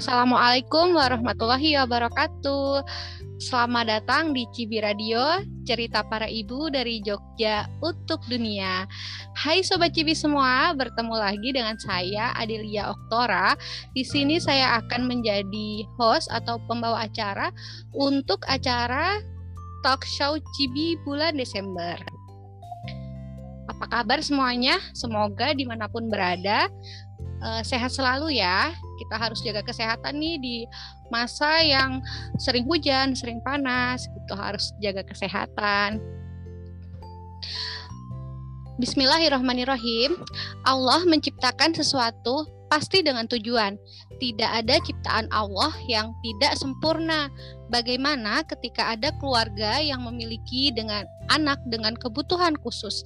Assalamualaikum warahmatullahi wabarakatuh. Selamat datang di Cibi Radio, cerita para ibu dari Jogja untuk dunia. Hai Sobat Cibi semua, bertemu lagi dengan saya Adelia Oktora. Di sini saya akan menjadi host atau pembawa acara untuk acara talk show Cibi bulan Desember. Apa kabar semuanya? Semoga di mana pun berada, uh, sehat selalu ya. Kita harus jaga kesehatan nih di masa yang sering hujan, sering panas, gitu harus jaga kesehatan. Bismillahirrahmanirrahim. Allah menciptakan sesuatu pasti dengan tujuan. Tidak ada ciptaan Allah yang tidak sempurna. Bagaimana ketika ada keluarga yang memiliki dengan anak dengan kebutuhan khusus?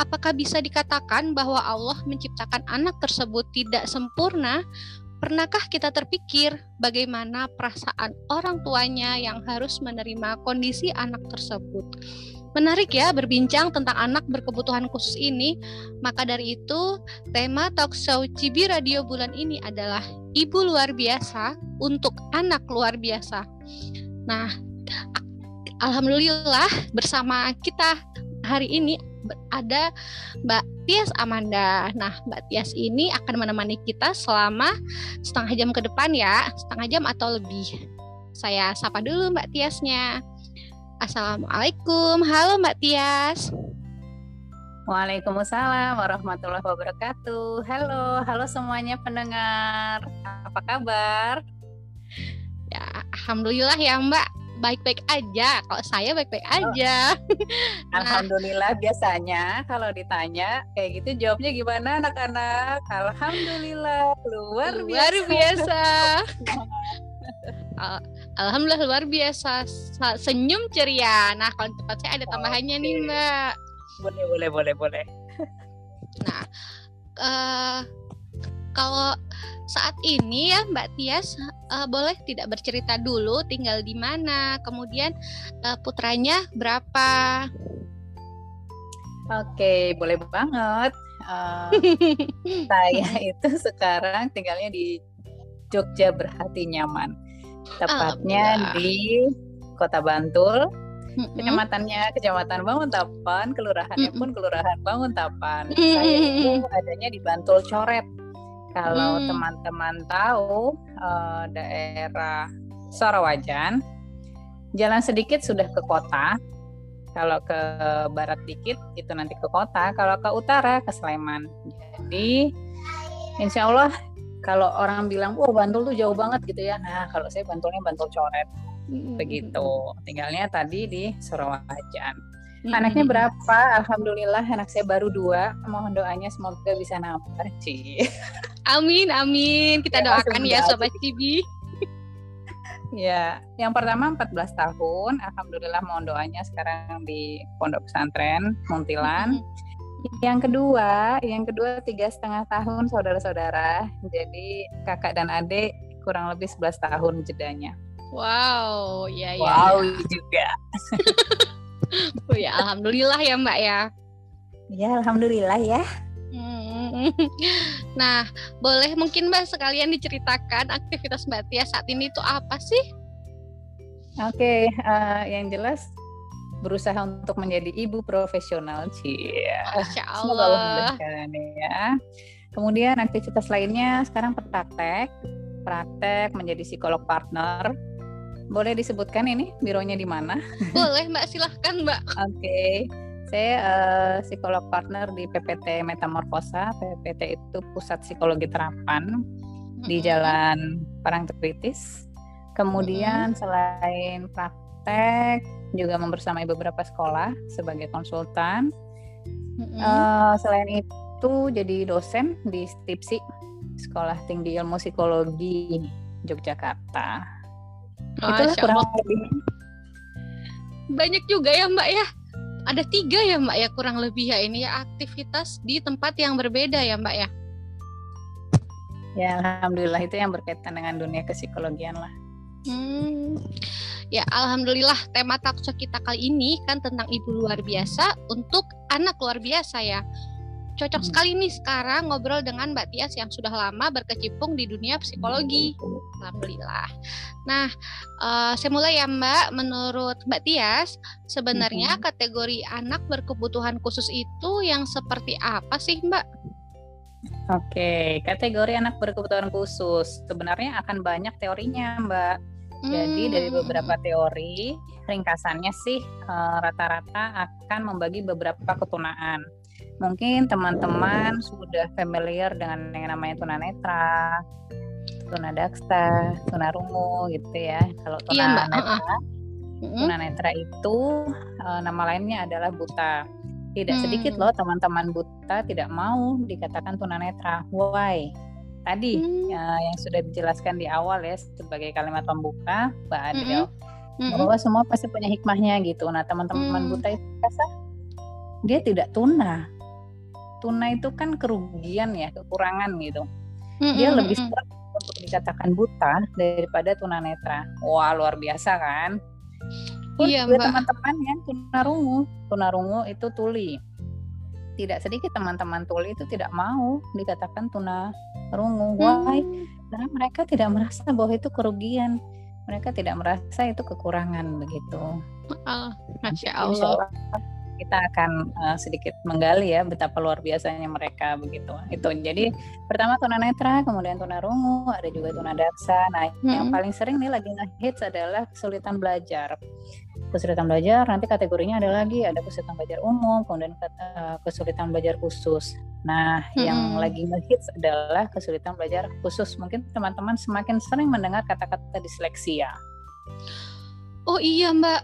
Apakah bisa dikatakan bahwa Allah menciptakan anak tersebut tidak sempurna? Pernahkah kita terpikir bagaimana perasaan orang tuanya yang harus menerima kondisi anak tersebut? Menarik ya berbincang tentang anak berkebutuhan khusus ini. Maka dari itu, tema talk show Cibi Radio bulan ini adalah Ibu luar biasa untuk anak luar biasa. Nah, alhamdulillah bersama kita hari ini ada Mbak Tias Amanda. Nah, Mbak Tias ini akan menemani kita selama setengah jam ke depan ya, setengah jam atau lebih. Saya sapa dulu Mbak Tiasnya. Assalamualaikum. Halo Mbak Tias. Waalaikumsalam warahmatullahi wabarakatuh. Halo, halo semuanya pendengar. Apa kabar? Ya, alhamdulillah ya Mbak. Baik-baik aja. Kalau saya baik-baik oh. aja. Oh. Alhamdulillah biasanya kalau ditanya kayak gitu jawabnya gimana anak-anak? Alhamdulillah luar, luar biasa. biasa. Alhamdulillah luar biasa senyum ceria. Nah kalau tempat saya ada tambahannya okay. nih Mbak. Boleh boleh boleh boleh. Nah uh, kalau saat ini ya Mbak Tias uh, boleh tidak bercerita dulu tinggal di mana, kemudian uh, putranya berapa? Oke, boleh banget. Uh, saya itu sekarang tinggalnya di Jogja Berhati Nyaman tepatnya di Kota Bantul. Kecamatannya Kecamatan Banguntapan, kelurahannya pun Kelurahan Banguntapan. Mm-hmm. Saya itu adanya di Bantul Coret. Kalau mm. teman-teman tahu uh, daerah Sorowajan, jalan sedikit sudah ke kota. Kalau ke barat dikit itu nanti ke kota. Kalau ke utara ke Sleman. Jadi Insya Allah kalau orang bilang wah Bantul tuh jauh banget gitu ya nah kalau saya Bantulnya Bantul coret hmm. begitu tinggalnya tadi di Surawajan hmm. anaknya berapa Alhamdulillah anak saya baru dua mohon doanya semoga bisa nambah Ci Amin amin kita ya, doakan ya sobat Cibi Ya, yang pertama 14 tahun, alhamdulillah mohon doanya sekarang di Pondok Pesantren Muntilan. -hmm yang kedua, yang kedua tiga setengah tahun saudara-saudara. Jadi kakak dan adik kurang lebih 11 tahun jedanya. Wow, ya ya. Wow ya. juga. oh ya, alhamdulillah ya Mbak ya. Ya, alhamdulillah ya. Hmm. Nah, boleh mungkin Mbak sekalian diceritakan aktivitas Mbak Tia saat ini itu apa sih? Oke, okay, uh, eh, yang jelas berusaha untuk menjadi ibu profesional sih. Masya Allah. ya. Kemudian aktivitas lainnya sekarang praktek, praktek menjadi psikolog partner. Boleh disebutkan ini bironya di mana? Boleh Mbak, silahkan Mbak. Oke, okay. saya uh, psikolog partner di PPT Metamorfosa. PPT itu Pusat Psikologi Terapan mm-hmm. di Jalan Parangtritis. Kemudian mm-hmm. selain praktek, juga membersamai beberapa sekolah sebagai konsultan. Mm-hmm. Uh, selain itu jadi dosen di STIPSI Sekolah Tinggi Ilmu Psikologi Yogyakarta. Itulah kurang lebih. Banyak juga ya Mbak ya. Ada tiga ya Mbak ya kurang lebih ya ini ya aktivitas di tempat yang berbeda ya Mbak ya. Ya alhamdulillah itu yang berkaitan dengan dunia psikologian lah. Hmm. Ya, alhamdulillah tema talkshow kita kali ini kan tentang ibu luar biasa untuk anak luar biasa ya. Cocok sekali nih sekarang ngobrol dengan Mbak Tias yang sudah lama berkecimpung di dunia psikologi. Alhamdulillah. Nah, uh, saya mulai ya Mbak. Menurut Mbak Tias, sebenarnya hmm. kategori anak berkebutuhan khusus itu yang seperti apa sih Mbak? Oke, kategori anak berkebutuhan khusus sebenarnya akan banyak teorinya Mbak. Jadi dari hmm. beberapa teori, ringkasannya sih eh, rata-rata akan membagi beberapa ketunaan. Mungkin teman-teman sudah familiar dengan yang namanya tunanetra, tunadaksa, tunarungu gitu ya. Kalau tunanetra, iya, uh -uh. tunanetra itu uh, nama lainnya adalah buta. Tidak hmm. sedikit loh teman-teman buta tidak mau dikatakan tunanetra. Why? tadi hmm. ya, yang sudah dijelaskan di awal ya sebagai kalimat pembuka Mbak Adel hmm. bahwa semua pasti punya hikmahnya gitu. Nah teman-teman hmm. buta itu rasa dia tidak tuna. Tuna itu kan kerugian ya, kekurangan gitu. Hmm. Dia lebih seret untuk dikatakan buta daripada tunanetra. Wah luar biasa kan? Pun iya, teman-teman yang tunarungu, tunarungu itu tuli tidak sedikit teman-teman tuli itu tidak mau dikatakan tuna rungu. Why? Hmm. Karena mereka tidak merasa bahwa itu kerugian. Mereka tidak merasa itu kekurangan begitu. Oh, Masya Allah kita akan uh, sedikit menggali ya betapa luar biasanya mereka begitu. Itu jadi pertama tunanetra, kemudian tunarungu, ada juga tunadaksa. Nah, hmm. yang paling sering nih lagi ngehits adalah kesulitan belajar. Kesulitan belajar nanti kategorinya ada lagi ada kesulitan belajar umum, kemudian uh, kesulitan belajar khusus. Nah, hmm. yang lagi ngehits adalah kesulitan belajar khusus. Mungkin teman-teman semakin sering mendengar kata-kata disleksia. Oh iya Mbak.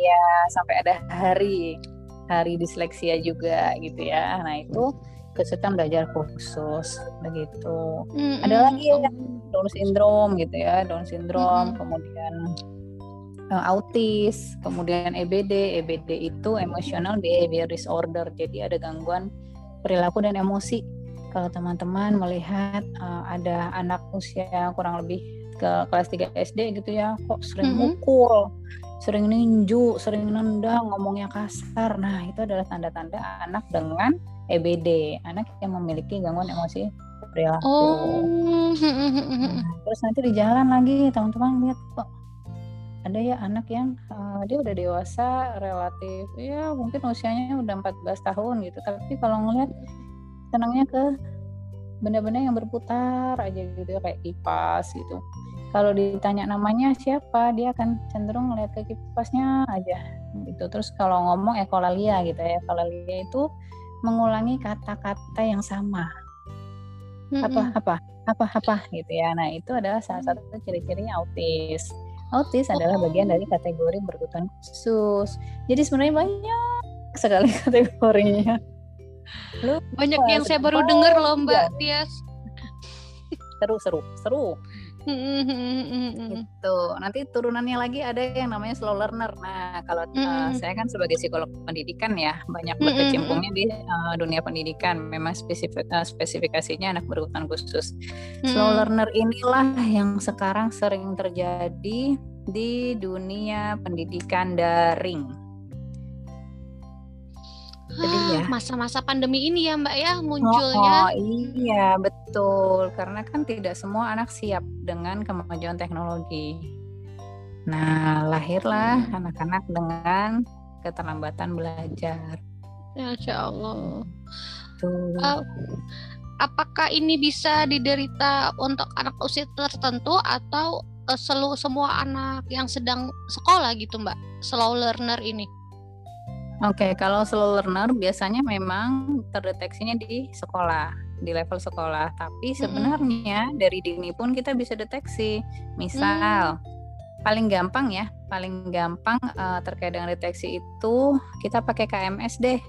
Iya sampai ada hari hari disleksia juga gitu ya. Nah itu kesulitan belajar khusus begitu. Mm-hmm. Ada lagi ya Down syndrome gitu ya, Down syndrome, mm-hmm. kemudian uh, autis, kemudian EBD. EBD itu emotional behavior disorder. Jadi ada gangguan perilaku dan emosi. Kalau teman-teman melihat uh, ada anak usia kurang lebih ke kelas 3 SD gitu ya kok sering mm-hmm. mukul sering ninju sering nendang ngomongnya kasar nah itu adalah tanda-tanda anak dengan EBD anak yang memiliki gangguan emosi perilaku oh. nah, terus nanti di jalan lagi teman-teman lihat kok ada ya anak yang uh, dia udah dewasa relatif ya mungkin usianya udah 14 tahun gitu tapi kalau ngeliat senangnya ke benda-benda yang berputar aja gitu ya kayak kipas gitu kalau ditanya namanya siapa dia akan cenderung ngeliat ke kipasnya aja gitu. Terus kalau ngomong ekolalia gitu ya. Ekolalia itu mengulangi kata-kata yang sama. Mm-hmm. apa apa apa apa gitu ya. Nah itu adalah salah satu ciri-ciri autis. Autis oh. adalah bagian dari kategori berkebutuhan khusus. Jadi sebenarnya banyak sekali kategorinya. Lu banyak yang saya baru dengar loh Mbak ya. Tias. Seru seru seru gitu. Nanti turunannya lagi ada yang namanya slow learner. Nah, kalau uh, saya kan sebagai psikolog pendidikan ya banyak berkecimpungnya di uh, dunia pendidikan. Memang spesifik uh, spesifikasinya anak berkebutuhan khusus. Slow learner inilah yang sekarang sering terjadi di dunia pendidikan daring. Jadi ya masa-masa pandemi ini ya Mbak ya munculnya. Oh, oh iya betul karena kan tidak semua anak siap dengan kemajuan teknologi. Nah lahirlah hmm. anak-anak dengan keterlambatan belajar. Ya Allah. Uh, apakah ini bisa diderita untuk anak usia tertentu atau uh, seluruh semua anak yang sedang sekolah gitu Mbak, slow learner ini? Oke, okay, kalau slow learner biasanya memang terdeteksinya di sekolah, di level sekolah. Tapi sebenarnya mm-hmm. dari dini pun kita bisa deteksi. Misal, mm. paling gampang ya, paling gampang uh, terkait dengan deteksi itu kita pakai KMS deh.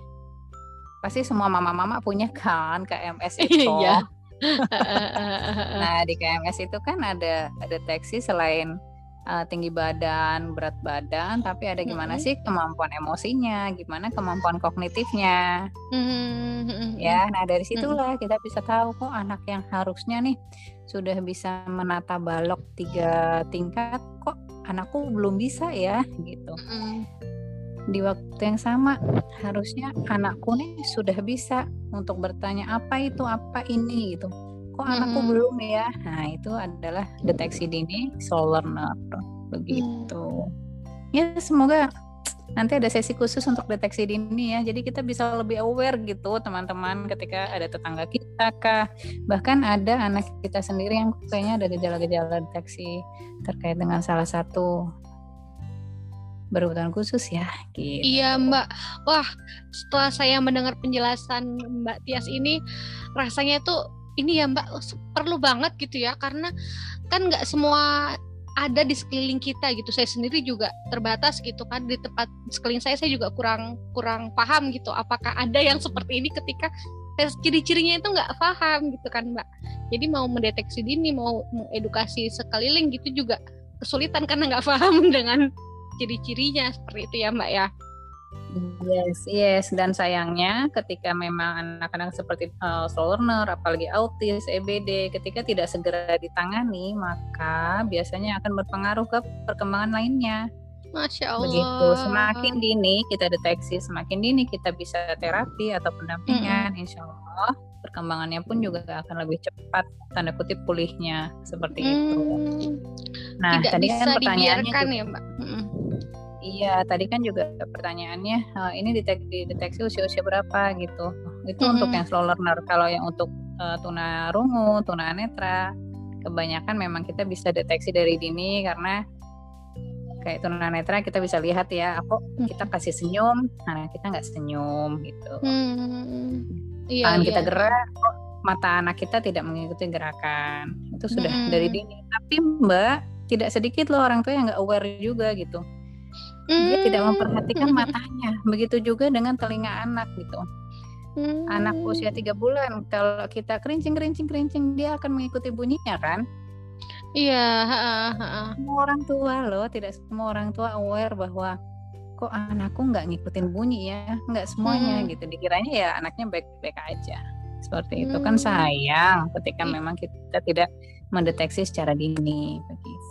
Pasti semua mama-mama punya kan KMS itu. Iya. nah di KMS itu kan ada deteksi selain uh, tinggi badan, berat badan, tapi ada gimana mm-hmm. sih kemampuan emosinya, gimana kemampuan kognitifnya, mm-hmm. ya. Nah dari situlah mm-hmm. kita bisa tahu kok anak yang harusnya nih sudah bisa menata balok tiga tingkat, kok anakku belum bisa ya, gitu. Mm-hmm. di waktu yang sama harusnya anakku nih sudah bisa untuk bertanya apa itu apa ini gitu kok anakku hmm. belum ya nah itu adalah deteksi dini slow learner begitu hmm. ya semoga nanti ada sesi khusus untuk deteksi dini ya. Jadi kita bisa lebih aware gitu teman-teman ketika ada tetangga kita kah. Bahkan ada anak kita sendiri yang kayaknya ada gejala-gejala deteksi terkait dengan salah satu berkebutuhan khusus ya gitu. Iya Mbak. Wah, setelah saya mendengar penjelasan Mbak Tias ini rasanya tuh ini ya Mbak perlu banget gitu ya karena kan nggak semua ada di sekeliling kita gitu. Saya sendiri juga terbatas gitu kan di tempat sekeliling saya saya juga kurang kurang paham gitu. Apakah ada yang seperti ini ketika ciri-cirinya itu nggak paham gitu kan Mbak. Jadi mau mendeteksi dini, mau mengedukasi sekeliling gitu juga kesulitan karena nggak paham dengan ciri-cirinya seperti itu ya Mbak ya. Yes, yes. Dan sayangnya ketika memang anak-anak seperti uh, slow learner, apalagi autis, EBD, ketika tidak segera ditangani, maka biasanya akan berpengaruh ke perkembangan lainnya. Masya Allah. Begitu. Semakin dini kita deteksi, semakin dini kita bisa terapi atau pendampingan, mm -hmm. insya Allah perkembangannya pun juga akan lebih cepat tanda kutip pulihnya seperti mm. itu. Nah, Tidak tadi kan pertanyaannya juga, ya, Mbak. Mm -hmm Iya, tadi kan juga pertanyaannya uh, ini dideteksi, dideteksi usia-usia berapa gitu. Itu mm-hmm. untuk yang slow learner. Kalau yang untuk uh, tuna rungu, tuna netra, kebanyakan memang kita bisa deteksi dari dini karena kayak tuna netra kita bisa lihat ya, aku kita kasih senyum, anak kita nggak senyum gitu. Hmm. Iya, Tangan iya. kita gerak, kok mata anak kita tidak mengikuti gerakan. Itu sudah hmm. dari dini. Tapi Mbak, tidak sedikit loh orang tua yang nggak aware juga gitu dia tidak memperhatikan hmm. matanya begitu juga dengan telinga anak gitu hmm. anak usia tiga bulan kalau kita kerincing kerincing kerincing dia akan mengikuti bunyinya kan iya semua orang tua loh tidak semua orang tua aware bahwa kok anakku nggak ngikutin bunyi ya nggak semuanya hmm. gitu dikiranya ya anaknya baik-baik aja seperti itu kan hmm. sayang ketika memang kita tidak mendeteksi secara dini begitu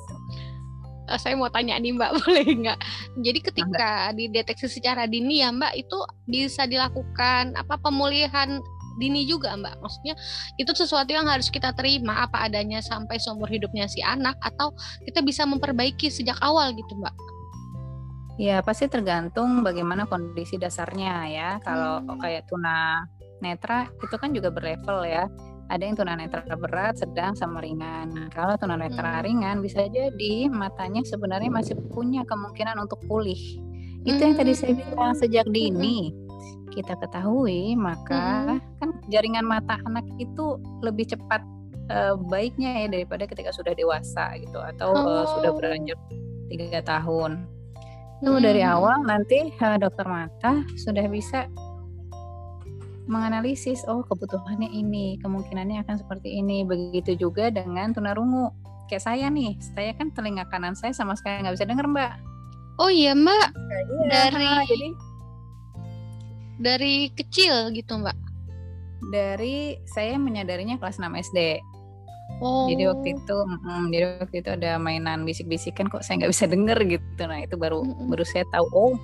Eh, saya mau tanya nih Mbak boleh nggak? Jadi ketika dideteksi secara dini ya Mbak itu bisa dilakukan apa pemulihan dini juga Mbak. Maksudnya itu sesuatu yang harus kita terima apa adanya sampai seumur hidupnya si anak atau kita bisa memperbaiki sejak awal gitu Mbak. Ya pasti tergantung bagaimana kondisi dasarnya ya. Kalau hmm. kayak tuna netra itu kan juga berlevel ya ada yang tunanetra berat, sedang, sama ringan. Nah, kalau tunanetra hmm. ringan bisa jadi matanya sebenarnya masih punya kemungkinan untuk pulih. Itu hmm. yang tadi saya hmm. bilang sejak dini kita ketahui, maka hmm. kan jaringan mata anak itu lebih cepat uh, baiknya ya daripada ketika sudah dewasa gitu atau oh. uh, sudah beranjak tiga tahun. Itu hmm. dari awal nanti uh, dokter mata sudah bisa menganalisis oh kebutuhannya ini kemungkinannya akan seperti ini begitu juga dengan tunarungu kayak saya nih saya kan telinga kanan saya sama sekali nggak bisa dengar mbak oh iya mbak nah, dari jadi dari kecil gitu mbak dari saya menyadarinya kelas 6 SD Oh. Jadi waktu itu, mm, jadi waktu itu ada mainan bisik-bisikan kok saya nggak bisa denger gitu. Nah itu baru mm -mm. baru saya tahu oh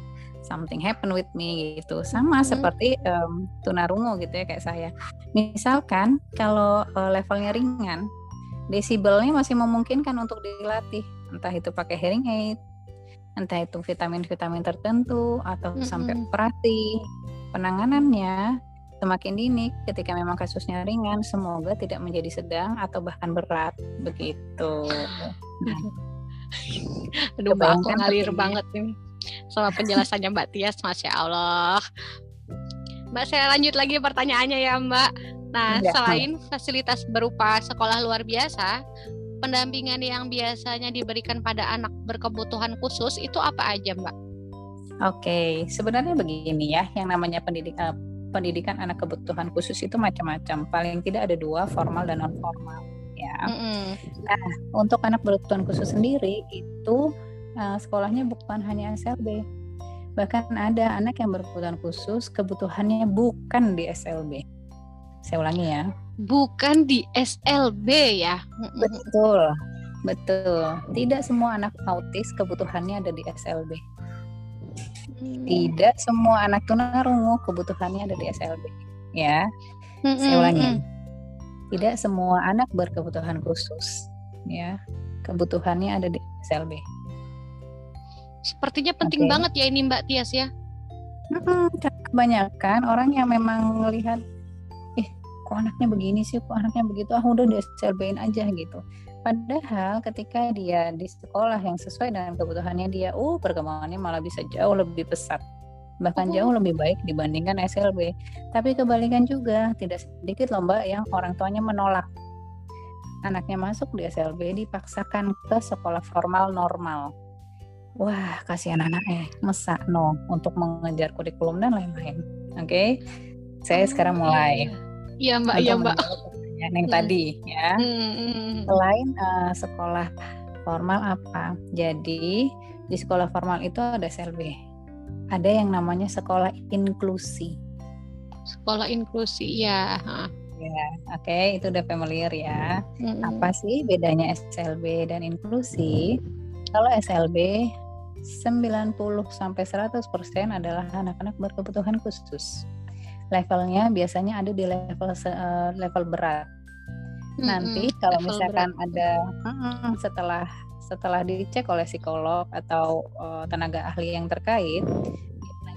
something happen with me gitu. Sama hmm. seperti um, tunarungu gitu ya kayak saya. Misalkan kalau uh, levelnya ringan desibelnya masih memungkinkan untuk dilatih. Entah itu pakai hearing aid entah itu vitamin-vitamin tertentu atau hmm. sampai operasi. Penanganannya semakin dini ketika memang kasusnya ringan semoga tidak menjadi sedang atau bahkan berat. Begitu. Nah, aduh aku ngalir banget ini sama penjelasannya Mbak Tias, masya Allah. Mbak saya lanjut lagi pertanyaannya ya Mbak. Nah ya, selain fasilitas berupa sekolah luar biasa, pendampingan yang biasanya diberikan pada anak berkebutuhan khusus itu apa aja Mbak? Oke, sebenarnya begini ya, yang namanya pendidikan pendidikan anak kebutuhan khusus itu macam-macam. Paling tidak ada dua, formal dan non formal. Ya. Mm -hmm. Nah, untuk anak berkebutuhan khusus sendiri itu uh, sekolahnya bukan hanya SLB. Bahkan ada anak yang berkebutuhan khusus, kebutuhannya bukan di SLB. Saya ulangi ya. Bukan di SLB ya. Betul. Betul. Tidak semua anak autis kebutuhannya ada di SLB. Hmm. Tidak semua anak tunarungu kebutuhannya ada di SLB, ya. Saya ulangi. Tidak semua anak berkebutuhan khusus, ya. Kebutuhannya ada di SLB. Sepertinya penting okay. banget ya ini Mbak Tias ya. Hmm, kebanyakan orang yang memang melihat, eh kok anaknya begini sih, kok anaknya begitu, ah udah di SLB-in aja gitu. Padahal ketika dia di sekolah yang sesuai dengan kebutuhannya dia, uh perkembangannya malah bisa jauh lebih pesat. Bahkan jauh lebih baik dibandingkan SLB. Tapi kebalikan juga, tidak sedikit loh Mbak yang orang tuanya menolak anaknya masuk di SLB dipaksakan ke sekolah formal normal wah kasihan anaknya. Mesak no untuk mengejar kurikulum dan lain-lain. Oke? Okay? saya sekarang mulai. iya. Mbak. Iya mbak. yang hmm. tadi ya. Hmm, hmm, hmm. selain uh, sekolah formal apa? Jadi di sekolah formal itu ada SLB ada yang namanya sekolah inklusi. Sekolah inklusi ya Ya, oke, okay, itu udah familiar ya. -hmm. Apa sih bedanya SLB dan inklusi? Kalau SLB 90 sampai 100% adalah anak-anak berkebutuhan khusus. Levelnya biasanya ada di level uh, level berat. Hmm, Nanti kalau misalkan berat. ada hmm, setelah setelah dicek oleh psikolog atau uh, tenaga ahli yang terkait,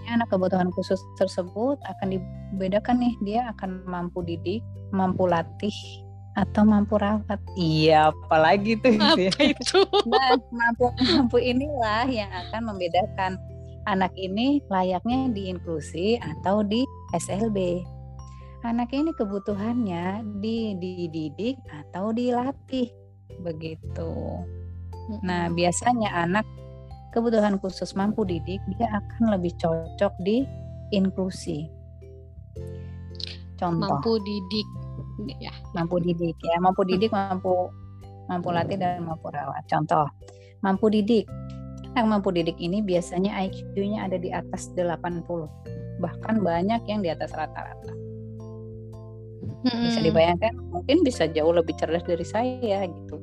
biasanya anak kebutuhan khusus tersebut akan dibedakan nih dia akan mampu didik, mampu latih, atau mampu rawat. Iya, apalagi tuh Apa ya. itu? Nah, mampu mampu inilah yang akan membedakan anak ini layaknya di inklusi atau di SLB. Anak ini kebutuhannya di dididik atau dilatih begitu. Nah, biasanya anak kebutuhan khusus mampu didik dia akan lebih cocok di inklusi. Contoh. Mampu didik ya mampu didik ya. Mampu didik mampu mampu latih dan mampu rawat. Contoh mampu didik. Anak mampu didik ini biasanya IQ-nya ada di atas 80 bahkan banyak yang di atas rata-rata. Bisa dibayangkan mungkin bisa jauh lebih cerdas dari saya gitu.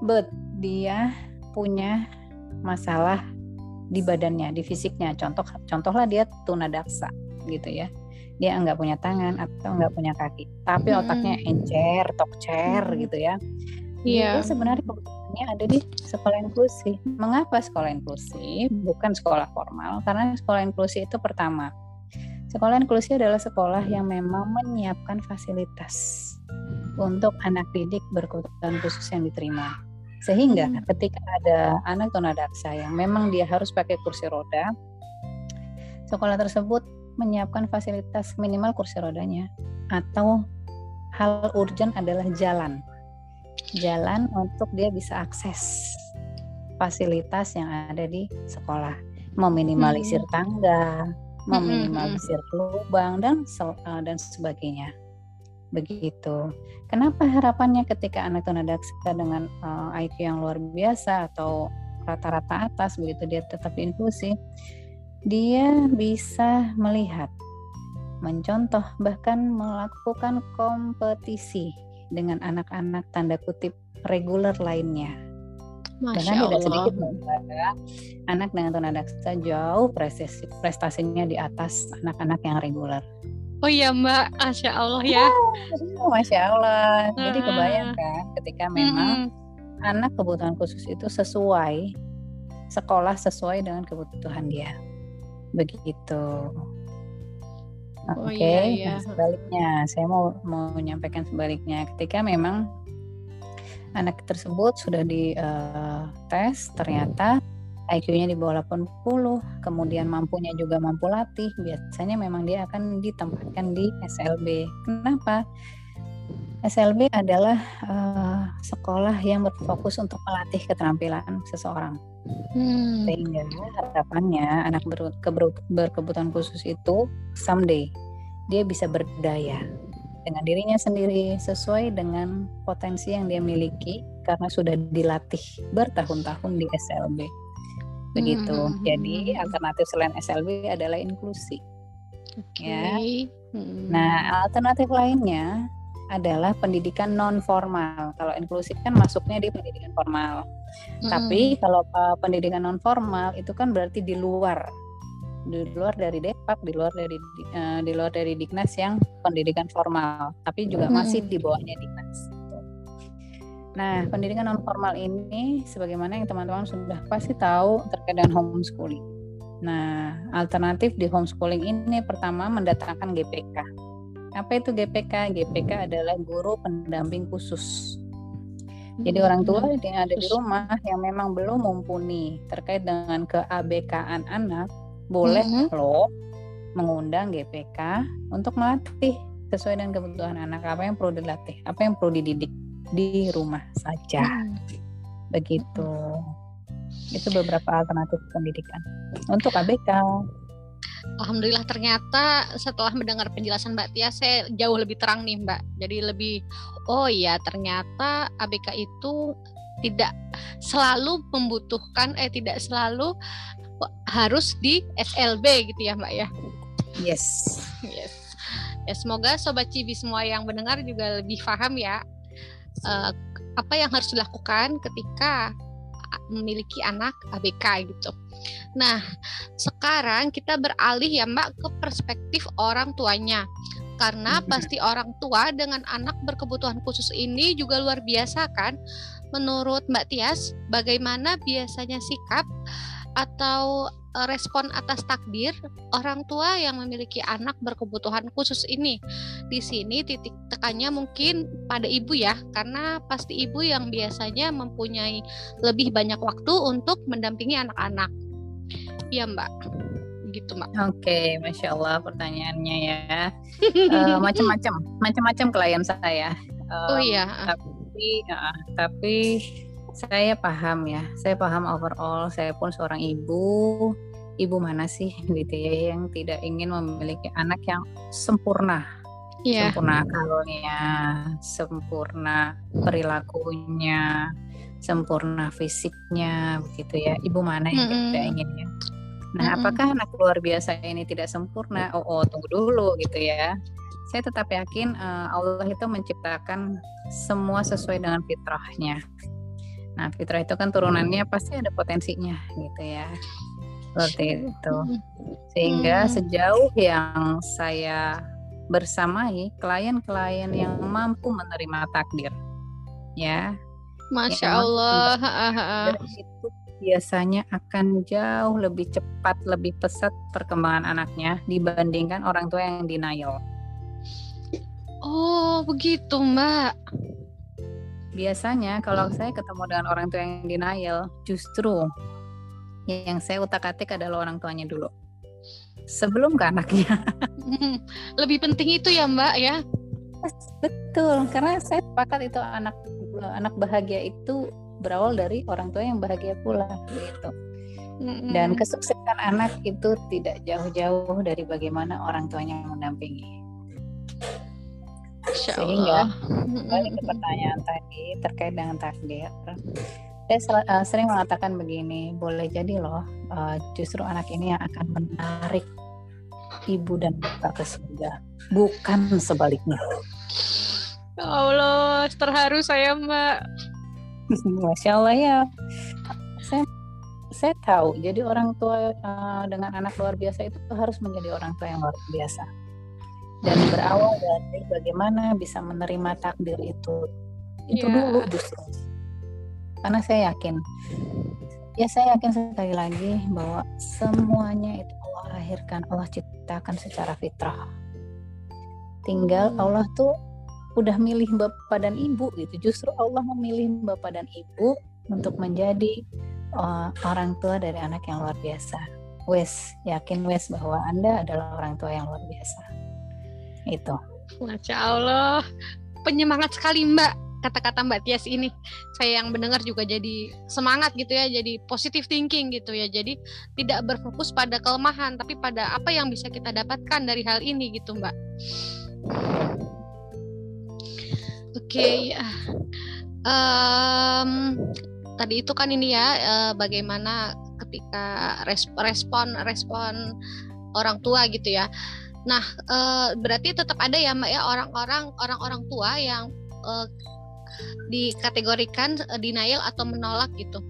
But dia punya masalah di badannya di fisiknya. Contoh contohlah dia tunadaksa gitu ya dia nggak punya tangan atau nggak punya kaki tapi hmm. otaknya encer tokcer hmm. gitu ya Iya. Yeah. sebenarnya kebutuhannya ada di sekolah inklusi. Mengapa sekolah inklusi bukan sekolah formal? Karena sekolah inklusi itu pertama, sekolah inklusi adalah sekolah yang memang menyiapkan fasilitas untuk anak didik berkebutuhan khusus yang diterima. Sehingga hmm. ketika ada anak tunadaksa yang memang dia harus pakai kursi roda, sekolah tersebut menyiapkan fasilitas minimal kursi rodanya atau hal urgent adalah jalan. Jalan untuk dia bisa akses fasilitas yang ada di sekolah, meminimalisir hmm. tangga, meminimalisir hmm. lubang dan eh, dan sebagainya. Begitu. Kenapa harapannya ketika anak tunadaksa dengan uh, eh, IQ yang luar biasa atau rata-rata atas begitu dia tetap inklusi dia bisa melihat, mencontoh, bahkan melakukan kompetisi dengan anak-anak tanda kutip reguler lainnya. Masya Dengan tidak sedikit anak dengan tunadaksa jauh prestasi, prestasinya di atas anak-anak yang reguler. Oh iya Mbak, Masya Allah ya. Oh, Masya Allah. Jadi kebayangkan ketika memang hmm. anak kebutuhan khusus itu sesuai sekolah sesuai dengan kebutuhan dia begitu. Oh, Oke, okay. iya, iya. Sebaliknya saya mau mau menyampaikan sebaliknya ketika memang anak tersebut sudah di uh, tes ternyata IQ-nya di bawah 80, kemudian mampunya juga mampu latih, biasanya memang dia akan ditempatkan di SLB. Kenapa? SLB adalah uh, sekolah yang berfokus untuk melatih keterampilan seseorang. Hmm. Sehingga harapannya anak ber, berkebutuhan khusus itu someday dia bisa berdaya dengan dirinya sendiri sesuai dengan potensi yang dia miliki karena sudah dilatih bertahun-tahun di SLB. Begitu. Hmm. Jadi alternatif selain SLB adalah inklusi. Okay. Ya. Hmm. Nah, alternatif lainnya adalah pendidikan non formal. Kalau inklusif kan masuknya di pendidikan formal. Mm. Tapi kalau uh, pendidikan non formal itu kan berarti di luar di luar dari Depak, di luar dari uh, di luar dari Diknas yang pendidikan formal, tapi juga hmm. masih di bawahnya Diknas. Nah, pendidikan non formal ini sebagaimana yang teman-teman sudah pasti tahu terkait dengan homeschooling. Nah, alternatif di homeschooling ini pertama mendatangkan GPK. Apa itu GPK? GPK adalah guru pendamping khusus. Jadi hmm, orang tua yang ada di rumah yang memang belum mumpuni terkait dengan keabekaan anak, boleh mm -hmm. loh mengundang GPK untuk melatih sesuai dengan kebutuhan anak apa yang perlu dilatih, apa yang perlu dididik di rumah saja. Hmm. Begitu. Itu beberapa alternatif pendidikan untuk ABK. Alhamdulillah ternyata setelah mendengar penjelasan Mbak Tia saya jauh lebih terang nih Mbak. Jadi lebih oh iya ternyata ABK itu tidak selalu membutuhkan eh tidak selalu harus di SLB gitu ya Mbak ya. Yes. Yes. Ya semoga sobat Cibi semua yang mendengar juga lebih paham ya uh, apa yang harus dilakukan ketika memiliki anak ABK gitu. Nah, sekarang kita beralih ya Mbak ke perspektif orang tuanya. Karena pasti orang tua dengan anak berkebutuhan khusus ini juga luar biasa kan. Menurut Mbak Tias, bagaimana biasanya sikap atau eh, respon atas takdir orang tua yang memiliki anak berkebutuhan khusus ini. Di sini titik tekannya mungkin pada ibu ya, karena pasti ibu yang biasanya mempunyai lebih banyak waktu untuk mendampingi anak-anak. Iya Mbak, gitu Mbak. Oke, okay, masya Allah pertanyaannya ya. uh, macam-macam, macam-macam klien saya. Uh, oh iya. Tapi, uh, tapi saya paham ya, saya paham overall. Saya pun seorang ibu, ibu mana sih gitu ya yang tidak ingin memiliki anak yang sempurna, yeah. sempurna akalnya, sempurna perilakunya, sempurna fisiknya, begitu ya. Ibu mana yang mm -hmm. tidak ingin ya? Nah, mm -hmm. apakah anak luar biasa ini tidak sempurna? Oh, oh, tunggu dulu gitu ya. Saya tetap yakin uh, Allah itu menciptakan semua sesuai dengan fitrahnya Nah, fitrah itu kan turunannya pasti ada potensinya gitu ya. Seperti itu. Sehingga sejauh yang saya bersamai klien-klien yang mampu menerima takdir. Ya. Masya Allah. itu biasanya akan jauh lebih cepat, lebih pesat perkembangan anaknya dibandingkan orang tua yang denial. Oh, begitu, Mbak. Biasanya kalau saya ketemu dengan orang tua yang denial justru yang saya utak-atik adalah orang tuanya dulu. Sebelum ke anaknya. Lebih penting itu ya mbak ya betul. Karena saya sepakat itu anak anak bahagia itu berawal dari orang tua yang bahagia pula gitu. Dan kesuksesan anak itu tidak jauh-jauh dari bagaimana orang tuanya mendampingi. Sehingga kembali ke pertanyaan tadi terkait dengan takdir. Saya uh, sering mengatakan begini boleh jadi loh uh, justru anak ini yang akan menarik ibu dan bapak ke surga. Bukan sebaliknya ya Allah terharu saya mbak. Masya Allah ya. Saya saya tahu jadi orang tua uh, dengan anak luar biasa itu harus menjadi orang tua yang luar biasa. Dan berawal dari bagaimana bisa menerima takdir itu. Itu yeah. dulu justru. Karena saya yakin ya saya yakin sekali lagi bahwa semuanya itu Allah lahirkan Allah ciptakan secara fitrah. Tinggal hmm. Allah tuh udah milih bapak dan ibu gitu. Justru Allah memilih bapak dan ibu untuk menjadi uh, orang tua dari anak yang luar biasa. Wes yakin wes bahwa anda adalah orang tua yang luar biasa. Itu. Masya Allah. Penyemangat sekali Mbak kata-kata Mbak Tias ini. Saya yang mendengar juga jadi semangat gitu ya jadi positive thinking gitu ya. Jadi tidak berfokus pada kelemahan tapi pada apa yang bisa kita dapatkan dari hal ini gitu Mbak oke okay, ya um, tadi itu kan ini ya uh, bagaimana ketika respon respon orang tua gitu ya. Nah, e, berarti tetap ada ya Mbak ya orang-orang orang-orang tua yang e, dikategorikan e, denial atau menolak gitu.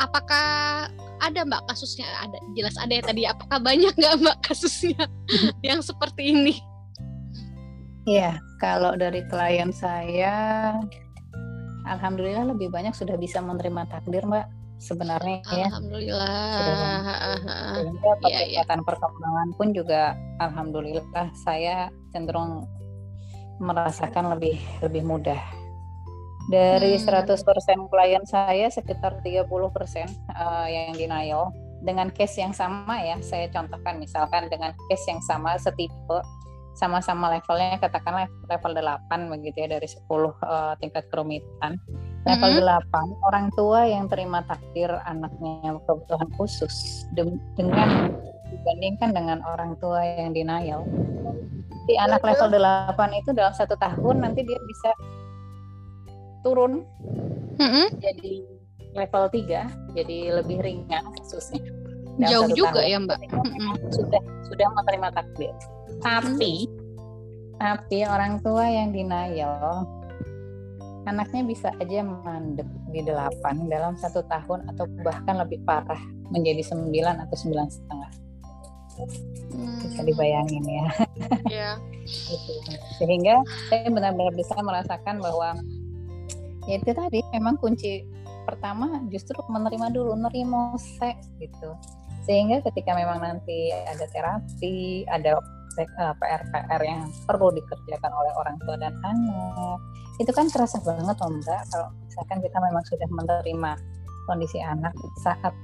Apakah ada mbak kasusnya? Ada jelas ada ya tadi. Apakah banyak nggak mbak kasusnya yang seperti ini Iya, kalau dari klien saya, alhamdulillah lebih banyak sudah bisa menerima takdir, Mbak. Sebenarnya ya. Alhamdulillah. Sehingga ya, ya. perkembangan pun juga, alhamdulillah saya cenderung merasakan lebih lebih mudah. Dari hmm. 100% klien saya sekitar 30% uh, yang denial dengan case yang sama ya. Saya contohkan misalkan dengan case yang sama setipe sama-sama levelnya katakanlah level 8 begitu ya dari 10 uh, eh, tingkat kerumitan. Level mm -hmm. 8 orang tua yang terima takdir anaknya kebutuhan khusus dengan dibandingkan dengan orang tua yang denial. Di anak level 8 itu dalam satu tahun nanti dia bisa turun mm -hmm. jadi level 3 jadi lebih ringan khususnya. Jauh juga tahun. ya Mbak. Sudah sudah menerima takdir tapi tapi orang tua yang denial anaknya bisa aja mandek di delapan dalam satu tahun atau bahkan lebih parah menjadi sembilan atau sembilan setengah hmm. bisa dibayangin ya yeah. gitu. sehingga saya benar-benar bisa merasakan bahwa ya itu tadi memang kunci pertama justru menerima dulu nerimo seks gitu sehingga ketika memang nanti ada terapi ada PR-PR yang perlu dikerjakan oleh orang tua dan anak itu kan terasa banget loh mbak. Kalau misalkan kita memang sudah menerima kondisi anak saat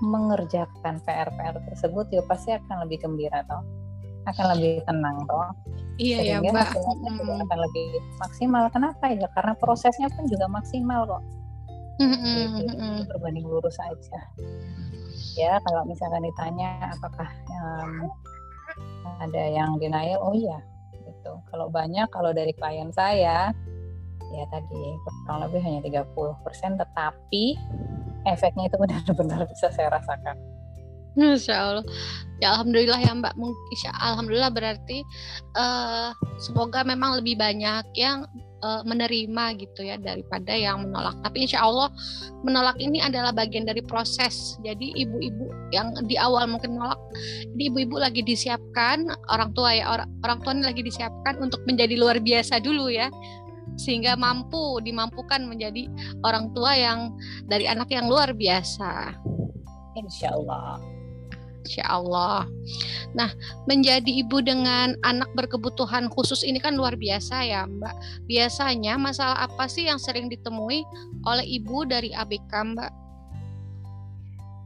mengerjakan PR-PR tersebut ya pasti akan lebih gembira toh akan lebih tenang toh. Iya ya mbak. hmm. akan lebih maksimal. Kenapa ya? Karena prosesnya pun juga maksimal kok. Mm-hmm. gitu, berbanding lurus aja ya kalau misalkan ditanya apakah um, ada yang denial oh iya gitu kalau banyak kalau dari klien saya ya tadi kurang lebih hanya 30% tetapi efeknya itu benar-benar bisa saya rasakan Masya Allah. Ya Alhamdulillah ya Mbak. Insya Alhamdulillah berarti uh, semoga memang lebih banyak yang uh, menerima gitu ya daripada yang menolak. Tapi insya Allah menolak ini adalah bagian dari proses. Jadi ibu-ibu yang di awal mungkin menolak, ibu-ibu lagi disiapkan orang tua ya orang orang tua ini lagi disiapkan untuk menjadi luar biasa dulu ya sehingga mampu dimampukan menjadi orang tua yang dari anak yang luar biasa. Insya Allah. Insya Allah. Nah, menjadi ibu dengan anak berkebutuhan khusus ini kan luar biasa ya, Mbak. Biasanya masalah apa sih yang sering ditemui oleh ibu dari ABK, Mbak?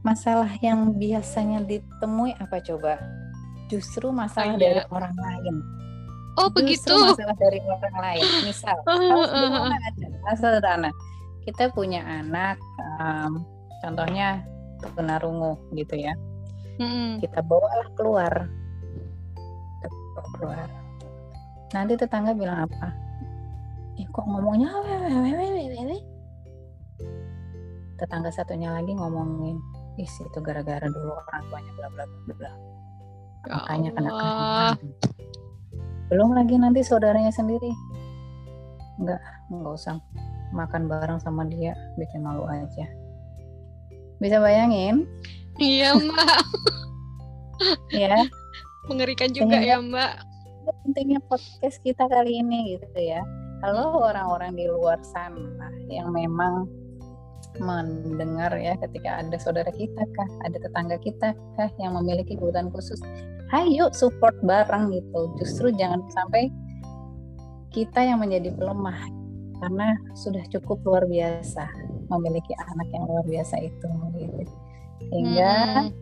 Masalah yang biasanya ditemui apa coba? Justru masalah Ayah. dari orang lain. Oh, Justru begitu. masalah dari orang lain. Misal, kalau sederhana aja, sederhana. Kita punya anak, um, contohnya tunarungu gitu ya hmm. kita bawalah keluar. Keluar. Nanti tetangga bilang apa? Eh kok ngomongnya tetangga satunya lagi ngomongin is itu gara-gara dulu orang tuanya bla bla bla ya makanya kena belum lagi nanti saudaranya sendiri enggak enggak usah makan bareng sama dia bikin malu aja bisa bayangin Iya mbak. ya. Mengerikan juga ya mbak. Pentingnya podcast kita kali ini gitu ya. Kalau orang-orang di luar sana yang memang mendengar ya ketika ada saudara kita kah, ada tetangga kita kah yang memiliki kebutuhan khusus, ayo support bareng gitu. Justru jangan sampai kita yang menjadi pelemah karena sudah cukup luar biasa memiliki anak yang luar biasa itu gitu sehingga hmm.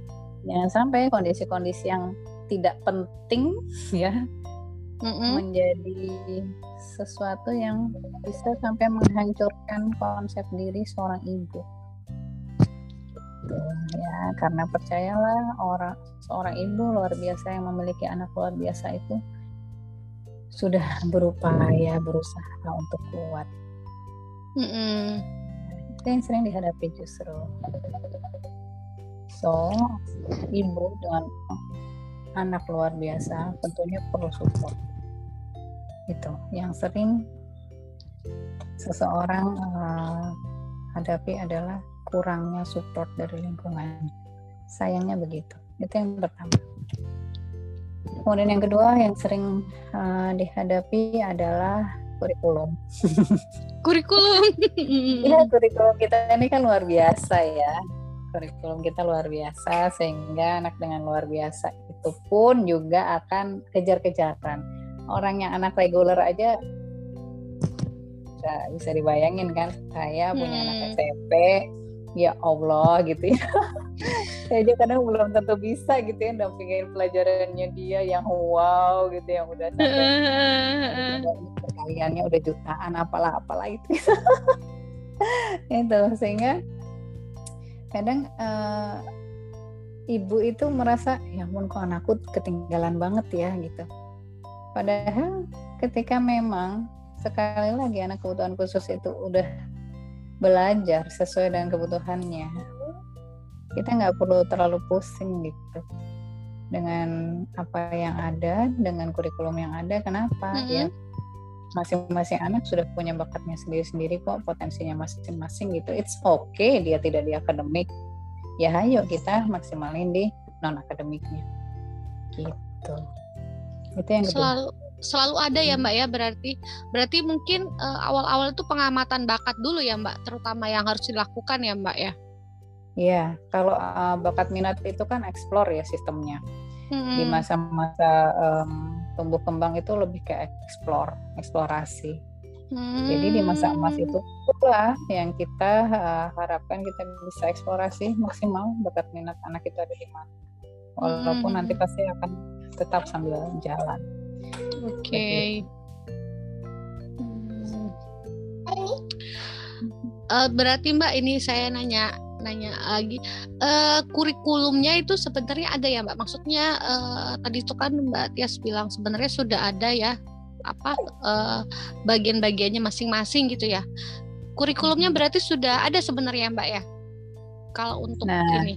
jangan sampai kondisi-kondisi yang tidak penting ya mm menjadi sesuatu yang bisa sampai menghancurkan konsep diri seorang ibu. Gitu, ya karena percayalah orang seorang ibu luar biasa yang memiliki anak luar biasa itu sudah berupaya berusaha untuk kuat. Mm itu yang sering dihadapi justru So, ibu dengan anak luar biasa tentunya perlu support. Itu yang sering seseorang uh, hadapi adalah kurangnya support dari lingkungan. sayangnya begitu. Itu yang pertama. Kemudian yang kedua yang sering uh, dihadapi adalah kurikulum. Kurikulum. Iya kurikulum kita ini kan luar biasa ya kurikulum kita luar biasa sehingga anak dengan luar biasa itu pun juga akan kejar-kejaran. Orang yang anak reguler aja bisa bisa dibayangin kan saya punya hmm. anak SMP ya Allah gitu ya. Saya aja kadang belum tentu bisa gitu ya dampingin pelajarannya dia yang wow gitu yang udah sampai perkaliannya udah jutaan apalah apalah itu itu sehingga kadang uh, ibu itu merasa ya ampun kok anakku ketinggalan banget ya gitu padahal ketika memang sekali lagi anak kebutuhan khusus itu udah belajar sesuai dengan kebutuhannya kita nggak perlu terlalu pusing gitu dengan apa yang ada dengan kurikulum yang ada kenapa mm -hmm. ya masing-masing anak sudah punya bakatnya sendiri-sendiri kok potensinya masing-masing gitu. It's okay dia tidak di akademik. Ya ayo kita maksimalin di non akademiknya gitu. Itu yang kedua. Selalu selalu ada ya mbak ya berarti berarti mungkin uh, awal-awal itu pengamatan bakat dulu ya mbak terutama yang harus dilakukan ya mbak ya? Iya, kalau uh, bakat minat itu kan explore ya sistemnya. Hmm. Di masa-masa um, tumbuh kembang itu lebih ke explore, eksplorasi. Hmm. Jadi di masa emas itu pula yang kita uh, harapkan kita bisa eksplorasi maksimal bakat minat anak itu ada di mana. Walaupun hmm. nanti pasti akan tetap sambil jalan. Oke. Okay. Hmm. Uh, berarti Mbak ini saya nanya nanya lagi uh, kurikulumnya itu sebenarnya ada ya Mbak. Maksudnya uh, tadi itu kan Mbak Tias bilang sebenarnya sudah ada ya apa uh, bagian-bagiannya masing-masing gitu ya. Kurikulumnya berarti sudah ada sebenarnya Mbak ya. Kalau untuk nah, ini.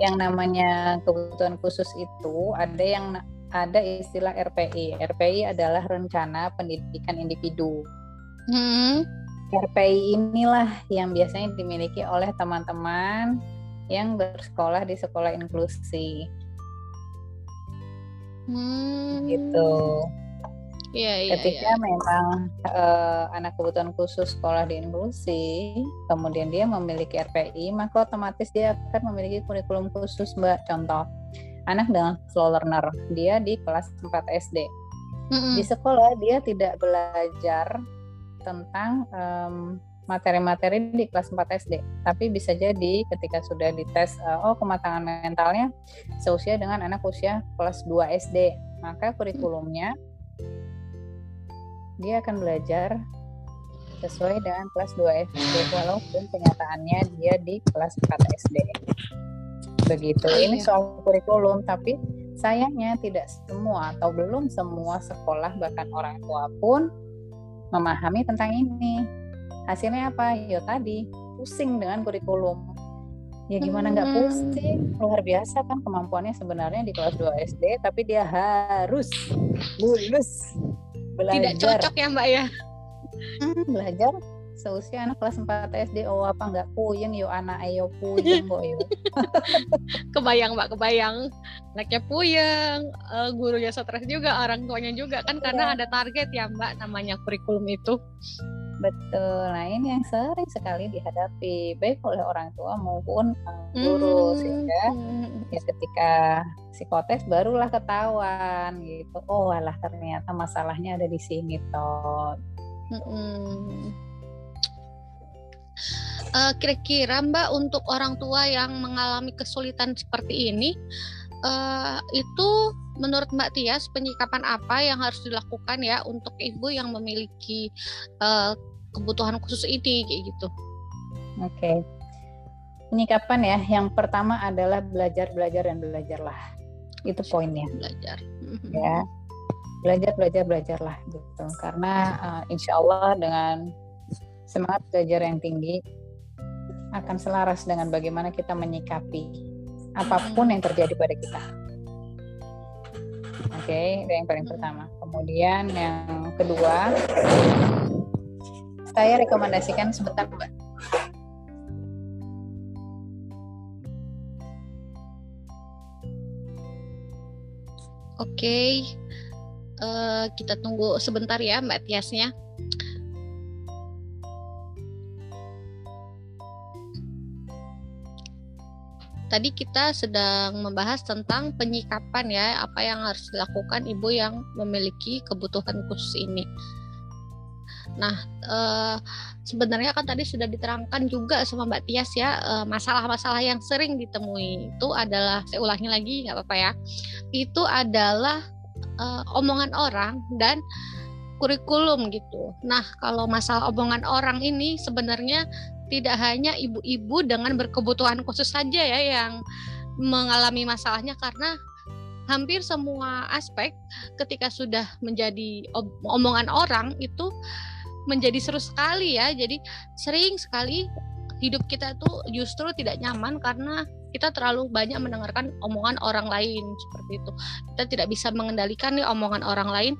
Yang namanya kebutuhan khusus itu ada yang ada istilah RPI. RPI adalah rencana pendidikan individu. Hmm. RPI inilah yang biasanya dimiliki oleh teman-teman yang bersekolah di sekolah inklusi. Hmm. Gitu. Iya, iya, Ketika iya. memang uh, anak kebutuhan khusus sekolah di inklusi, kemudian dia memiliki RPI, maka otomatis dia akan memiliki kurikulum khusus, Mbak. Contoh, anak dengan slow learner, dia di kelas 4 SD. Mm -hmm. Di sekolah dia tidak belajar tentang um, materi-materi di kelas 4 SD. Tapi bisa jadi ketika sudah dites uh, oh kematangan mentalnya seusia dengan anak usia kelas 2 SD, maka kurikulumnya dia akan belajar sesuai dengan kelas 2 SD walaupun kenyataannya dia di kelas 4 SD. Begitu. Oh, Ini iya. soal kurikulum tapi sayangnya tidak semua atau belum semua sekolah bahkan orang tua pun memahami tentang ini. Hasilnya apa? Ya tadi pusing dengan kurikulum. Ya gimana nggak hmm. pusing? Luar biasa kan kemampuannya sebenarnya di kelas 2 SD, tapi dia harus lulus belajar. Tidak cocok ya Mbak ya? Hmm, belajar seusia anak kelas 4 SD oh apa nggak puyeng? Yuk anak ayo puyeng kok yuk kebayang mbak kebayang. Anaknya puyeng. Uh, gurunya stres juga orang tuanya juga. Kan karena iya. ada target ya mbak namanya kurikulum itu. Betul. Nah ini yang sering sekali dihadapi baik oleh orang tua maupun uh, guru hmm. sehingga ya ketika psikotes barulah ketahuan gitu. Oh alah ternyata masalahnya ada di sini toh. Hmm uh, kira-kira Mbak untuk orang tua yang mengalami kesulitan seperti ini uh, itu menurut Mbak Tias penyikapan apa yang harus dilakukan ya untuk ibu yang memiliki uh, kebutuhan khusus ini kayak gitu? Oke. Okay. Penyikapan ya, yang pertama adalah belajar, belajar dan belajarlah. Itu poinnya. Belajar. Ya, belajar, belajar, belajarlah gitu. Karena uh, insya Allah dengan Semangat belajar yang tinggi akan selaras dengan bagaimana kita menyikapi apa pun yang terjadi pada kita. Oke, okay, itu yang paling pertama. Kemudian yang kedua, saya rekomendasikan sebentar, Mbak. Oke, okay. uh, kita tunggu sebentar ya Mbak Tiasnya. Tadi kita sedang membahas tentang penyikapan ya, apa yang harus dilakukan ibu yang memiliki kebutuhan khusus ini. Nah, eh, sebenarnya kan tadi sudah diterangkan juga sama Mbak Tias ya masalah masalah-masalah yang sering ditemui itu adalah saya ulangi lagi nggak apa-apa ya. Itu adalah eh, omongan orang dan kurikulum gitu. Nah, kalau masalah omongan orang ini sebenarnya tidak hanya ibu-ibu dengan berkebutuhan khusus saja ya yang mengalami masalahnya karena hampir semua aspek ketika sudah menjadi omongan orang itu menjadi seru sekali ya. Jadi sering sekali hidup kita itu justru tidak nyaman karena kita terlalu banyak mendengarkan omongan orang lain seperti itu. Kita tidak bisa mengendalikan nih omongan orang lain.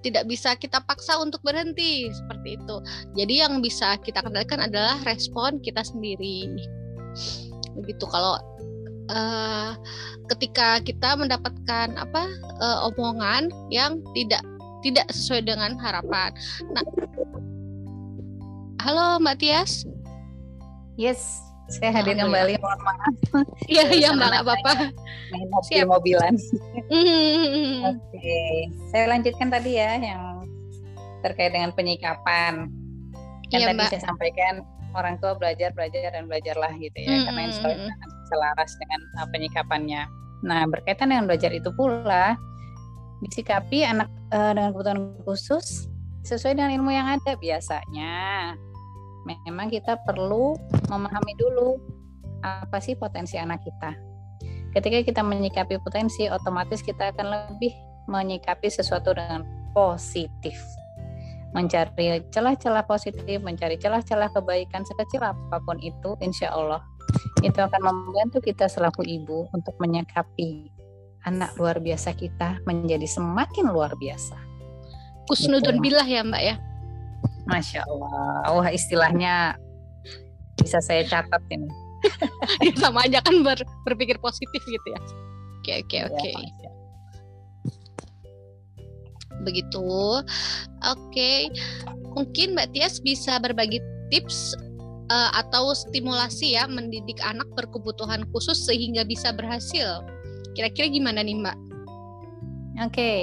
Tidak bisa kita paksa untuk berhenti seperti itu. Jadi yang bisa kita kendalikan adalah respon kita sendiri. Begitu kalau uh, ketika kita mendapatkan apa uh, omongan yang tidak tidak sesuai dengan harapan. Nah, halo Mbak Tias. Yes, saya hadir kembali. Mohon maaf. Iya, iya Mbak, nggak apa-apa. Siap. mobilan. Mm-hmm. Oke, okay. saya lanjutkan tadi ya yang terkait dengan penyikapan. Kan iya, tadi Mbak. saya sampaikan orang tua belajar, belajar dan belajarlah gitu ya, mm-hmm. karena insya Allah selaras dengan uh, penyikapannya. Nah, berkaitan dengan belajar itu pula, disikapi anak uh, dengan kebutuhan khusus sesuai dengan ilmu yang ada biasanya. Memang kita perlu memahami dulu apa sih potensi anak kita. Ketika kita menyikapi potensi, otomatis kita akan lebih menyikapi sesuatu dengan positif. Mencari celah-celah positif, mencari celah-celah kebaikan sekecil apa pun itu, insya Allah itu akan membantu kita selaku ibu untuk menyikapi anak luar biasa kita menjadi semakin luar biasa. Kusnudun bilah ya Mbak ya. Masya Allah. Wah istilahnya bisa saya catat ini. ya, sama aja kan ber, berpikir positif gitu ya. Oke oke iya, oke. Begitu. Oke. Mungkin Mbak Tias bisa berbagi tips uh, atau stimulasi ya mendidik anak berkebutuhan khusus sehingga bisa berhasil Kira-kira gimana nih Mbak? Oke, okay.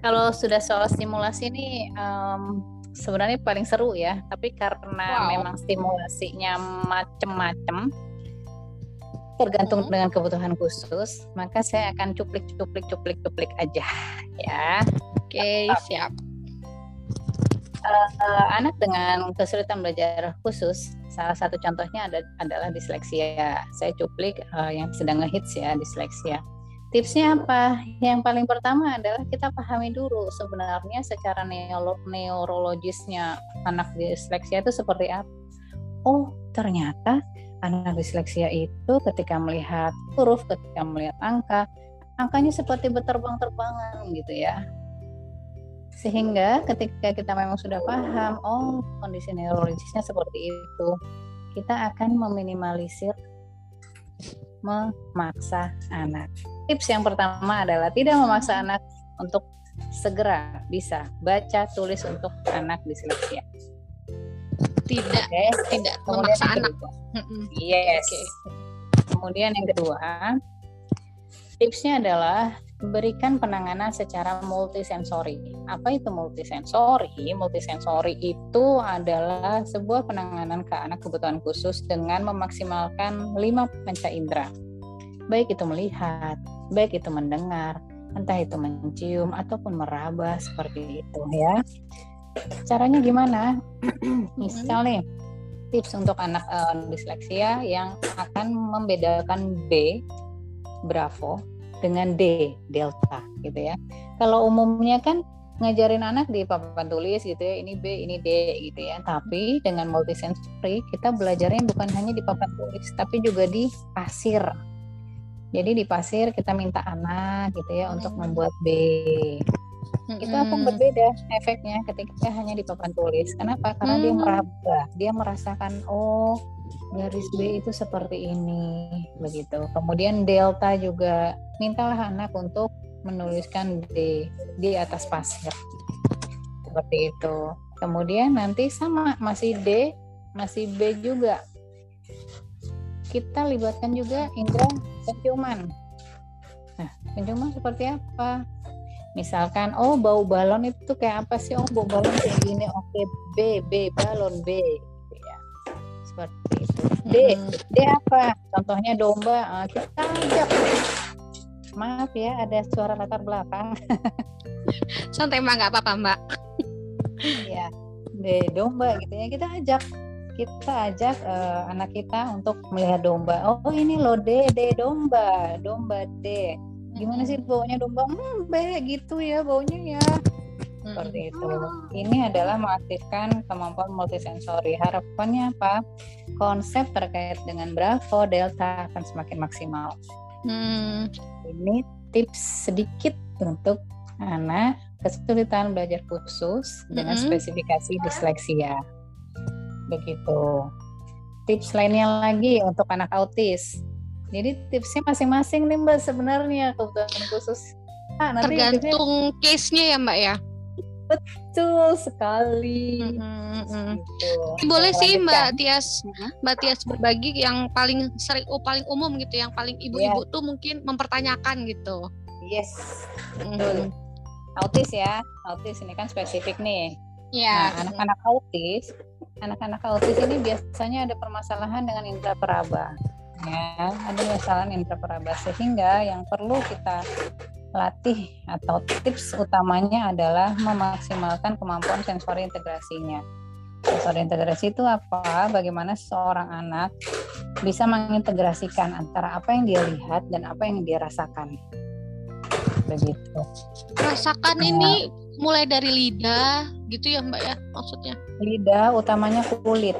kalau sudah soal stimulasi ini um, sebenarnya paling seru ya. Tapi karena wow. memang stimulasinya macem-macem, tergantung hmm. dengan kebutuhan khusus, maka saya akan cuplik, cuplik, cuplik, cuplik aja, ya. Oke, okay, siap. Uh, uh, anak dengan kesulitan belajar khusus, salah satu contohnya ada, adalah disleksia. Saya cuplik uh, yang sedang ngehits ya disleksia. Tipsnya apa? Yang paling pertama adalah kita pahami dulu sebenarnya secara neuro neurologisnya anak disleksia itu seperti apa. Oh, ternyata anak disleksia itu ketika melihat huruf, ketika melihat angka, angkanya seperti berterbang-terbangan gitu ya. Sehingga ketika kita memang sudah paham, oh kondisi neurologisnya seperti itu, kita akan meminimalisir memaksa anak. Tips yang pertama adalah tidak memaksa anak untuk segera bisa baca tulis untuk anak disleksia. Tidak, okay. tidak Kemudian memaksa anak. Yes. Okay. Kemudian yang kedua, tipsnya adalah berikan penanganan secara multisensori. Apa itu multisensori? Multisensori itu adalah sebuah penanganan ke anak kebutuhan khusus dengan memaksimalkan lima panca indera. Baik itu melihat, baik itu mendengar, entah itu mencium ataupun meraba seperti itu ya. Caranya gimana? Misal nih, tips untuk anak uh, disleksia yang akan membedakan B Bravo dengan D delta gitu ya. Kalau umumnya kan ngajarin anak di papan tulis gitu ya, ini B, ini D gitu ya. Tapi dengan multisensory kita belajarnya bukan hanya di papan tulis tapi juga di pasir. Jadi di pasir kita minta anak gitu ya untuk membuat B. Itu akan berbeda efeknya ketika hanya di papan tulis. Kenapa? Karena dia meraba, dia merasakan oh garis B itu seperti ini begitu. Kemudian delta juga mintalah anak untuk menuliskan D di atas pasir. Seperti itu. Kemudian nanti sama masih D masih B juga kita libatkan juga indera penciuman nah penciuman seperti apa misalkan oh bau balon itu kayak apa sih oh bau balon kayak gini oke B B balon B seperti itu. D, D apa? Contohnya domba. Uh, kita ajak. Maaf ya, ada suara latar belakang. Santai mbak, nggak apa-apa mbak. Iya, D domba gitu ya. Kita ajak, kita ajak uh, anak kita untuk melihat domba. Oh ini loh D, D domba, domba D. Gimana sih baunya domba? Hmm, B gitu ya baunya ya seperti itu. Ini adalah mengaktifkan kemampuan multisensori. Harapannya apa? Konsep terkait dengan Bravo Delta akan semakin maksimal. Hmm. Ini tips sedikit untuk anak kesulitan belajar khusus dengan hmm. spesifikasi disleksia. Begitu. Tips lainnya lagi untuk anak autis. Jadi tipsnya masing-masing nih Mbak sebenarnya kebutuhan khusus. Ah, nanti Tergantung case-nya ya Mbak ya. Betul sekali. Mm-hmm. Gitu. Boleh sih Mbak Tias, Mbak Tias berbagi yang paling sering, oh, paling umum gitu, yang paling ibu-ibu yeah. tuh mungkin mempertanyakan gitu. Yes, betul. Mm-hmm. Autis ya, autis ini kan spesifik nih. Iya. Nah, anak-anak autis, anak-anak autis ini biasanya ada permasalahan dengan indera peraba. Ya, ada masalah indera peraba sehingga yang perlu kita latih atau tips utamanya adalah memaksimalkan kemampuan sensori integrasinya. Sensori integrasi itu apa? Bagaimana seorang anak bisa mengintegrasikan antara apa yang dia lihat dan apa yang dia rasakan. Begitu. Rasakan nah, ini mulai dari lidah gitu ya Mbak ya maksudnya? Lidah utamanya kulit.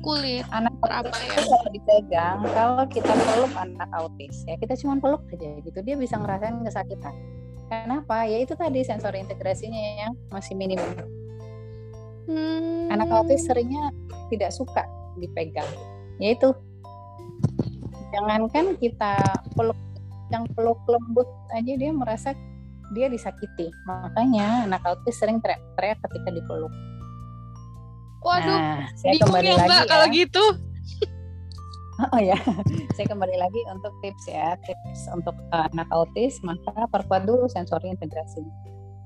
Kulit. Anak apa ya? kalau dipegang kalau kita peluk anak autis ya kita cuma peluk aja gitu dia bisa ngerasain kesakitan. Kenapa? Ya itu tadi sensor integrasinya yang masih minim hmm. anak autis seringnya tidak suka dipegang. Yaitu jangankan kita peluk yang peluk lembut aja dia merasa dia disakiti makanya anak autis sering teriak-teriak ketika dipeluk Waduh, nah, saya kembali ya, lagi Mbak, ya. kalau gitu. Oh ya, saya kembali lagi untuk tips ya, tips untuk uh, anak autis, maka perkuat dulu sensori integrasi.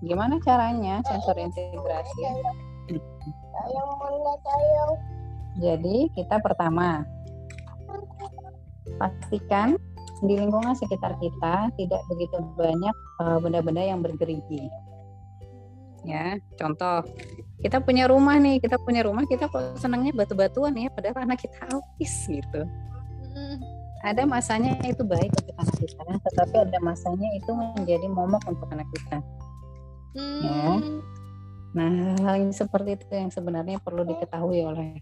Gimana caranya sensori integrasi? Jadi kita pertama pastikan di lingkungan sekitar kita tidak begitu banyak uh, benda-benda uh, yang bergerigi. Ya, contoh kita punya rumah nih kita punya rumah kita kok senangnya batu-batuan ya padahal anak kita autis gitu hmm. ada masanya itu baik untuk anak kita tetapi ada masanya itu menjadi momok untuk anak kita hmm. ya nah hal ini seperti itu yang sebenarnya perlu diketahui oleh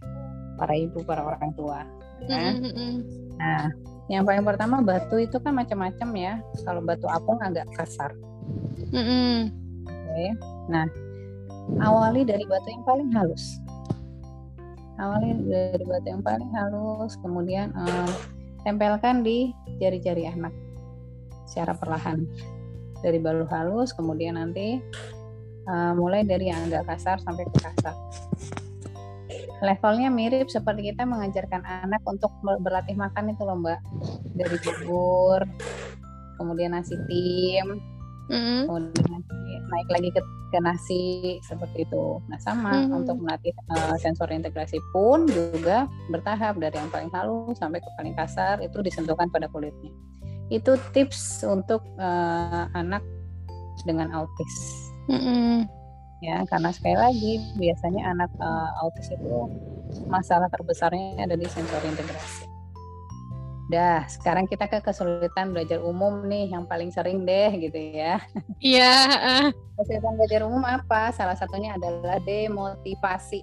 para ibu para orang tua ya. hmm. nah yang paling pertama batu itu kan macam-macam ya. Kalau batu apung agak kasar. Hmm. oke. Nah awali dari batu yang paling halus. Awali dari batu yang paling halus kemudian um, tempelkan di jari-jari anak secara perlahan. Dari balu halus kemudian nanti uh, mulai dari yang agak kasar sampai ke kasar levelnya mirip seperti kita mengajarkan anak untuk berlatih makan itu loh mbak dari bubur kemudian nasi tim mm-hmm. kemudian naik lagi ke, ke nasi seperti itu. Nah sama mm-hmm. untuk melatih uh, sensor integrasi pun juga bertahap dari yang paling halus sampai ke paling kasar itu disentuhkan pada kulitnya. Itu tips untuk uh, anak dengan autis. Mm-hmm. Ya karena sekali lagi biasanya anak uh, autis itu masalah terbesarnya ada di sensor integrasi. Dah, sekarang kita ke kesulitan belajar umum nih yang paling sering deh gitu ya. Iya. Uh. Kesulitan belajar umum apa? Salah satunya adalah demotivasi.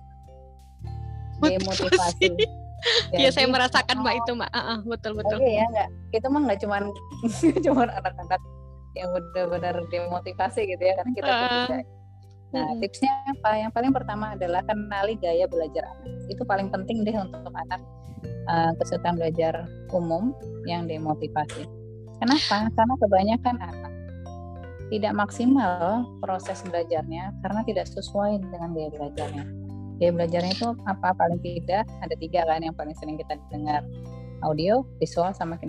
Demotivasi. Iya, saya merasakan mbak itu mbak. Uh, uh, betul betul. Oh, iya enggak. Itu mah nggak cuman cuman anak-anak yang benar-benar demotivasi gitu ya karena kita uh. Nah, hmm. tipsnya apa? Yang paling pertama adalah kenali gaya belajar anak. Itu paling penting deh untuk anak uh, kesulitan belajar umum yang demotivasi. Kenapa? Karena kebanyakan anak tidak maksimal proses belajarnya karena tidak sesuai dengan gaya belajarnya. Gaya belajarnya itu apa paling tidak ada tiga kan yang paling sering kita dengar audio, visual, sama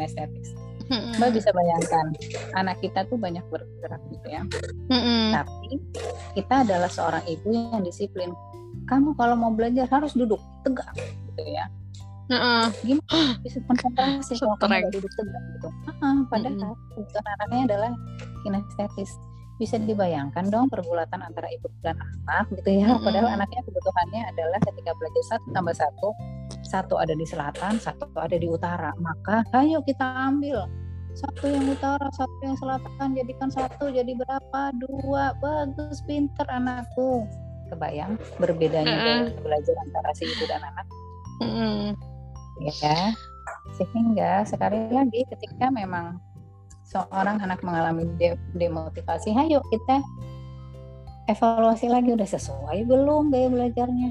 Mbak bisa bayangkan anak kita tuh banyak bergerak gitu ya. Mm-hmm. Tapi kita adalah seorang ibu yang disiplin. Kamu kalau mau belajar harus duduk tegak gitu ya. Uh-uh. Gimana bisa konsentrasi kalau kamu duduk tegak gitu. Uh-uh, padahal kebutuhan anaknya adalah kinestetis. Bisa dibayangkan dong pergulatan antara ibu dan anak gitu ya. Mm-hmm. Padahal anaknya kebutuhannya adalah ketika belajar satu tambah satu, satu ada di selatan, satu ada di utara. Maka ayo kita ambil satu yang utara, satu yang selatan, jadikan satu jadi berapa? Dua, bagus, pinter anakku. Kebayang berbedanya mm -hmm. belajar antara si ibu dan anak. Mm -hmm. Ya, sehingga sekali lagi ketika memang seorang anak mengalami de demotivasi, ayo kita evaluasi lagi. Udah sesuai belum gaya belajarnya?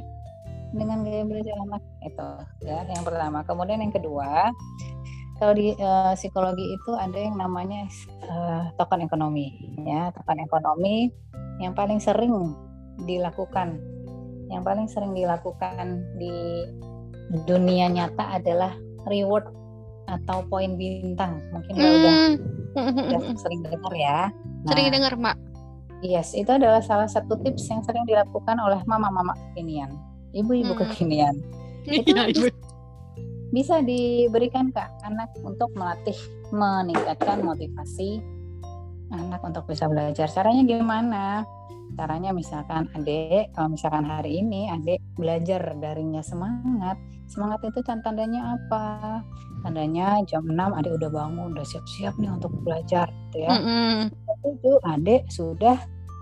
Dengan gaya belajar anak. Itu ya yang pertama. Kemudian yang kedua kalau di uh, psikologi itu ada yang namanya uh, token ekonomi ya. Token ekonomi yang paling sering dilakukan. Yang paling sering dilakukan di dunia nyata adalah reward atau poin bintang. Mungkin hmm. udah udah sering dengar ya nah, sering dengar mbak yes itu adalah salah satu tips yang sering dilakukan oleh mama-mama kekinian ibu-ibu hmm. kekinian itu ya, ibu bisa diberikan ke anak untuk melatih meningkatkan motivasi anak untuk bisa belajar. Caranya gimana? Caranya misalkan adik, kalau misalkan hari ini adik belajar darinya semangat. Semangat itu tandanya apa? Tandanya jam 6 adik udah bangun, udah siap-siap nih untuk belajar gitu ya. Mm -hmm. adik sudah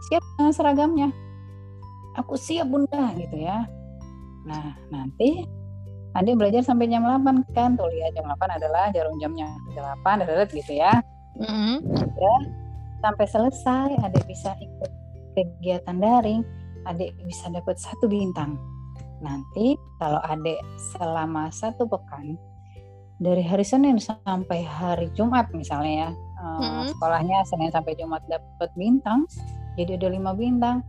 siap dengan seragamnya. Aku siap bunda gitu ya. Nah, nanti adik belajar sampai jam 8 kan tuh lihat jam 8 adalah jarum jamnya 8 adalah gitu ya mm-hmm. ya sampai selesai adik bisa ikut kegiatan daring adik bisa dapat satu bintang. Nanti kalau adik selama satu pekan dari hari Senin sampai hari Jumat misalnya ya mm-hmm. sekolahnya Senin sampai Jumat dapat bintang jadi ada lima bintang.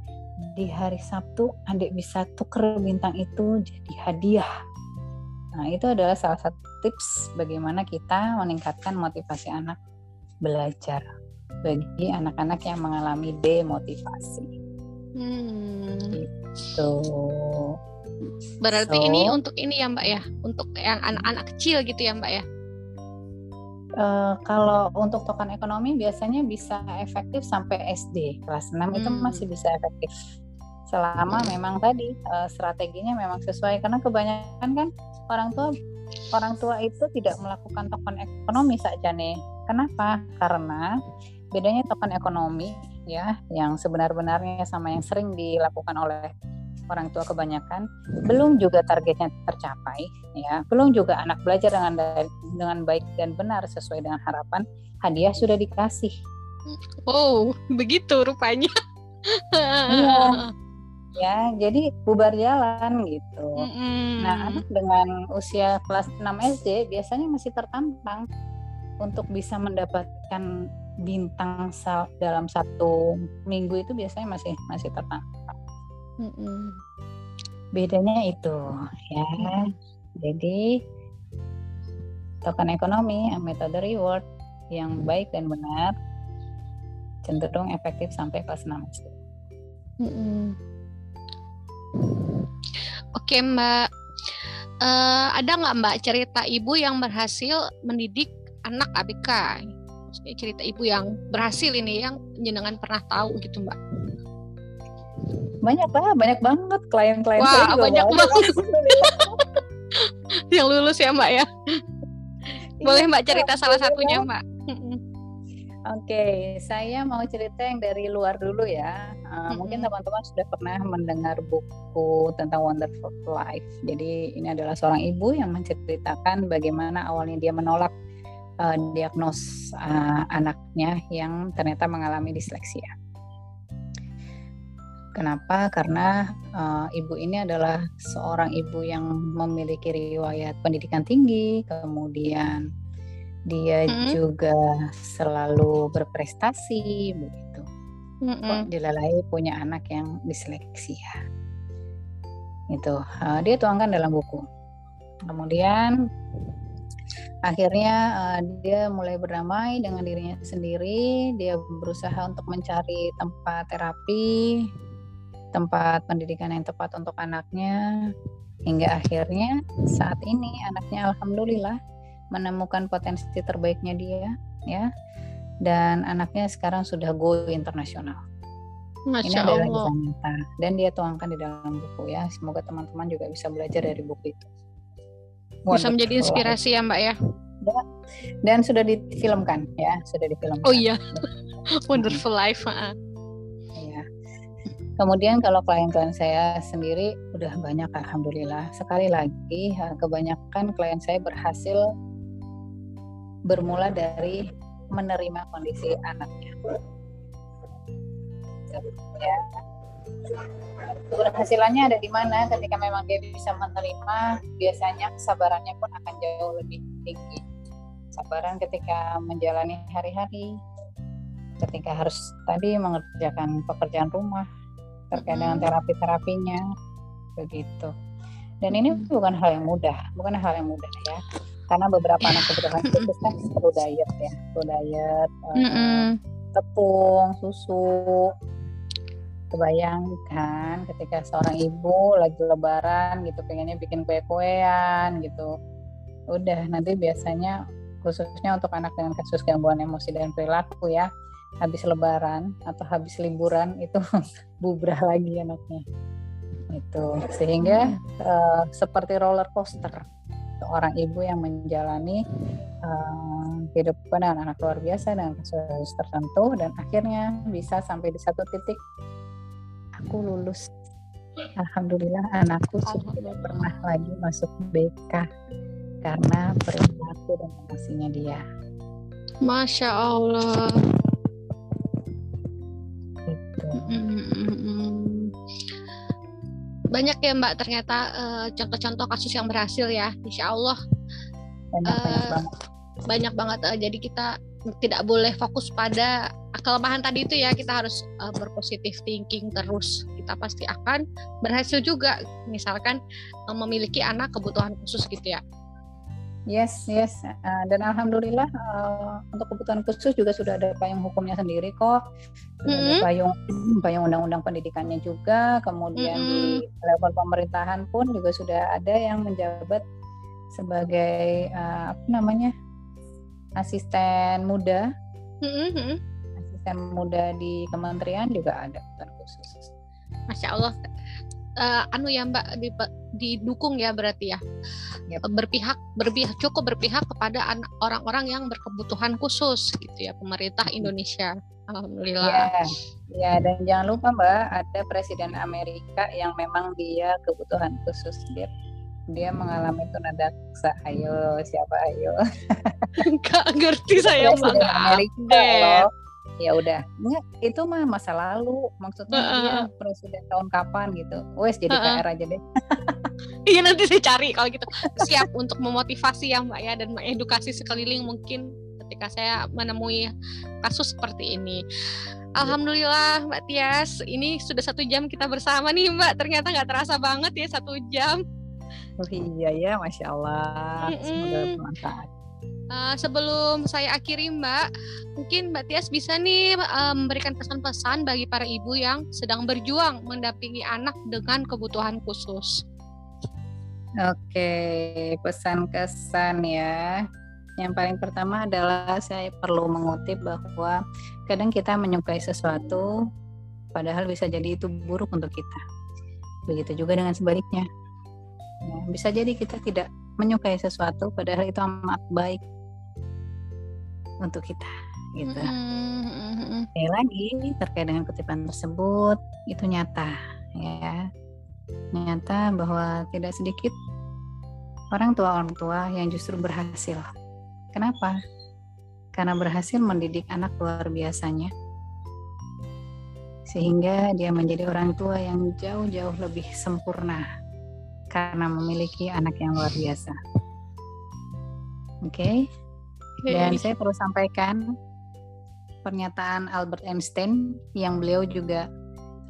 Di hari Sabtu adik bisa tuker bintang itu jadi hadiah. Nah, itu adalah salah satu tips bagaimana kita meningkatkan motivasi anak belajar bagi anak-anak yang mengalami demotivasi. Hmm. Gitu. Berarti so, ini untuk ini ya Mbak ya, untuk yang anak-anak kecil gitu ya Mbak ya? Uh, kalau untuk token ekonomi biasanya bisa efektif sampai SD kelas 6 hmm. itu masih bisa efektif selama memang tadi uh, strateginya memang sesuai karena kebanyakan kan orang tua orang tua itu tidak melakukan token ekonomi saja nih. Kenapa? Karena bedanya token ekonomi ya yang sebenar-benarnya sama yang sering dilakukan oleh orang tua kebanyakan belum juga targetnya tercapai ya. Belum juga anak belajar dengan dengan baik dan benar sesuai dengan harapan hadiah sudah dikasih. Oh begitu rupanya. Iya. Ya jadi bubar jalan gitu. Mm-hmm. nah anak dengan usia kelas 6 SD biasanya masih tertantang untuk bisa mendapatkan bintang dalam satu minggu itu biasanya masih masih tertantang mm-hmm. bedanya itu ya jadi token ekonomi metode reward yang baik dan benar cenderung efektif sampai kelas 6 SD. Mm-hmm. Oke Mbak, uh, ada nggak Mbak cerita ibu yang berhasil mendidik anak ABK? Maksudnya cerita ibu yang berhasil ini yang jenengan pernah tahu gitu Mbak? Banyak lah, banyak banget klien-klien Wah, saya banyak banget. yang lulus ya Mbak ya? Boleh Mbak cerita iya, salah satunya Mbak? Oke, okay, saya mau cerita yang dari luar dulu ya. Uh, mm-hmm. Mungkin teman-teman sudah pernah mendengar buku tentang Wonderful Life. Jadi ini adalah seorang ibu yang menceritakan bagaimana awalnya dia menolak uh, diagnos uh, anaknya yang ternyata mengalami disleksia. Kenapa? Karena uh, ibu ini adalah seorang ibu yang memiliki riwayat pendidikan tinggi, kemudian dia hmm. juga selalu berprestasi begitu. Hmm. Kok dilalai punya anak yang disleksia. Itu uh, dia tuangkan dalam buku. Kemudian akhirnya uh, dia mulai berdamai dengan dirinya sendiri. Dia berusaha untuk mencari tempat terapi tempat pendidikan yang tepat untuk anaknya hingga akhirnya saat ini anaknya alhamdulillah menemukan potensi terbaiknya dia ya dan anaknya sekarang sudah go internasional. Masya ini adalah kisah nyata dan dia tuangkan di dalam buku ya. Semoga teman-teman juga bisa belajar dari buku itu. Bisa menjadi inspirasi ya Mbak ya. Dan sudah difilmkan ya, sudah difilmkan. Oh iya, Wonderful Life. Kemudian kalau klien-klien saya sendiri udah banyak alhamdulillah. Sekali lagi kebanyakan klien saya berhasil bermula dari menerima kondisi anaknya. Ya. Keberhasilannya ada di mana ketika memang dia bisa menerima, biasanya kesabarannya pun akan jauh lebih tinggi. Sabaran ketika menjalani hari-hari, ketika harus tadi mengerjakan pekerjaan rumah, terkait dengan terapi-terapinya begitu. Dan ini bukan hal yang mudah, bukan hal yang mudah ya. Karena beberapa anak kebutuhan khusus kan perlu diet ya, perlu diet, uh, tepung, susu. Kebayangkan ketika seorang ibu lagi lebaran gitu pengennya bikin kue-kuean gitu. Udah nanti biasanya khususnya untuk anak dengan kasus gangguan emosi dan perilaku ya habis lebaran atau habis liburan itu bubrah lagi anaknya. Itu sehingga uh, seperti roller coaster. Seorang ibu yang menjalani uh, kehidupan dengan anak luar biasa dengan kasus tertentu dan akhirnya bisa sampai di satu titik aku lulus. Alhamdulillah anakku sudah tidak pernah lagi masuk BK karena perilaku dan emosinya dia. Masya Allah. Banyak ya Mbak ternyata uh, contoh-contoh kasus yang berhasil ya, Insya Allah. Banyak, uh, banyak banget. Banyak banget. Uh, jadi kita tidak boleh fokus pada kelemahan tadi itu ya kita harus uh, berpositif thinking terus kita pasti akan berhasil juga misalkan uh, memiliki anak kebutuhan khusus gitu ya Yes, yes. Uh, dan alhamdulillah uh, untuk kebutuhan khusus juga sudah ada payung hukumnya sendiri kok. mm-hmm. ada payung payung undang-undang pendidikannya juga. Kemudian mm-hmm. di level pemerintahan pun juga sudah ada yang menjabat sebagai uh, apa namanya asisten muda. Asisten muda di kementerian juga ada khusus. Masya Allah. Uh, anu ya Mbak didukung ya berarti ya? Yep. berpihak berpihak cukup berpihak kepada orang-orang yang berkebutuhan khusus gitu ya pemerintah Indonesia. Alhamdulillah. Ya, ya dan jangan lupa Mbak ada presiden Amerika yang memang dia kebutuhan khusus. Dia dia mengalami tunadaksa. Ayo siapa? Ayo. Nggak ngerti saya Amerika loh ya udah enggak itu mah masa lalu maksudnya uh, dia presiden tahun kapan gitu wes jadi uh, PR aja deh iya nanti saya cari kalau gitu siap untuk memotivasi ya mbak ya dan mengedukasi sekeliling mungkin ketika saya menemui kasus seperti ini. Alhamdulillah Mbak Tias, ini sudah satu jam kita bersama nih Mbak. Ternyata nggak terasa banget ya satu jam. Oh iya ya, masya Allah. Mm -mm. Semoga bermanfaat. Uh, sebelum saya akhiri Mbak, mungkin Mbak Tias bisa nih uh, memberikan pesan-pesan bagi para ibu yang sedang berjuang mendampingi anak dengan kebutuhan khusus. Oke, pesan kesan ya. Yang paling pertama adalah saya perlu mengutip bahwa kadang kita menyukai sesuatu padahal bisa jadi itu buruk untuk kita. Begitu juga dengan sebaliknya. Ya, bisa jadi kita tidak menyukai sesuatu padahal itu amat baik untuk kita gitu. Mm-hmm. Sekali lagi terkait dengan kutipan tersebut itu nyata ya nyata bahwa tidak sedikit orang tua orang tua yang justru berhasil. Kenapa? Karena berhasil mendidik anak luar biasanya sehingga dia menjadi orang tua yang jauh-jauh lebih sempurna karena memiliki anak yang luar biasa. Oke. Okay? Dan saya perlu sampaikan pernyataan Albert Einstein yang beliau juga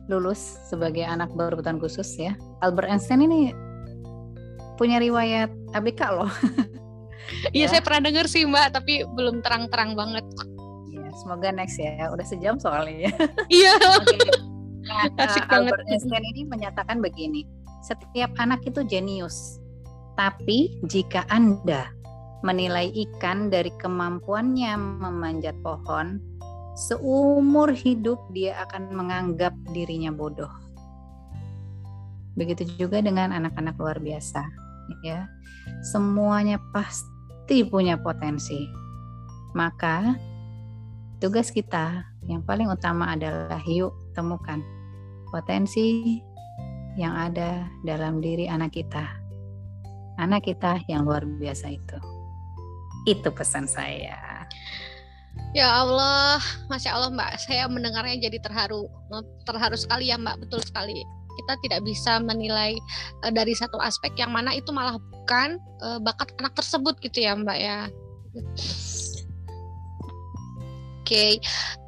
lulus sebagai anak berkebutuhan khusus ya. Albert Einstein ini punya riwayat ABK loh. Iya, ya. saya pernah dengar sih Mbak, tapi belum terang-terang banget. Ya, semoga next ya. Udah sejam soalnya. Iya. nah, Asik Albert banget. Einstein ini menyatakan begini, setiap anak itu jenius. Tapi jika Anda menilai ikan dari kemampuannya memanjat pohon, seumur hidup dia akan menganggap dirinya bodoh. Begitu juga dengan anak-anak luar biasa, ya. Semuanya pasti punya potensi. Maka tugas kita yang paling utama adalah yuk temukan potensi yang ada dalam diri anak kita. Anak kita yang luar biasa itu. Itu pesan saya. Ya Allah, masya Allah Mbak, saya mendengarnya jadi terharu, terharu sekali ya Mbak, betul sekali. Kita tidak bisa menilai uh, dari satu aspek yang mana itu malah bukan uh, bakat anak tersebut gitu ya Mbak ya. Oke, okay.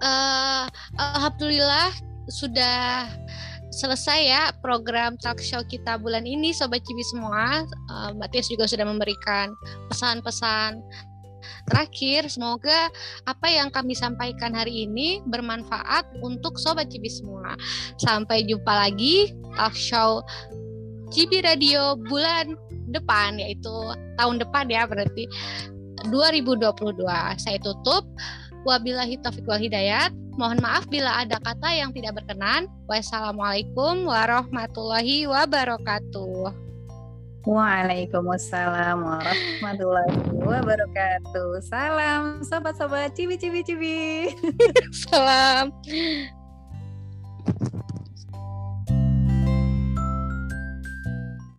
uh, eh, alhamdulillah sudah selesai ya program talk show kita bulan ini Sobat Cibi semua. Uh, Mbak Tias juga sudah memberikan pesan-pesan Terakhir, semoga apa yang kami sampaikan hari ini bermanfaat untuk Sobat Cibi semua. Sampai jumpa lagi talk show Cibi Radio bulan depan, yaitu tahun depan ya berarti 2022. Saya tutup. Wabillahi taufiq wal hidayat. Mohon maaf bila ada kata yang tidak berkenan. Wassalamualaikum warahmatullahi wabarakatuh. Waalaikumsalam warahmatullahi wabarakatuh. Salam sobat-sobat cibi cibi cibi. Salam.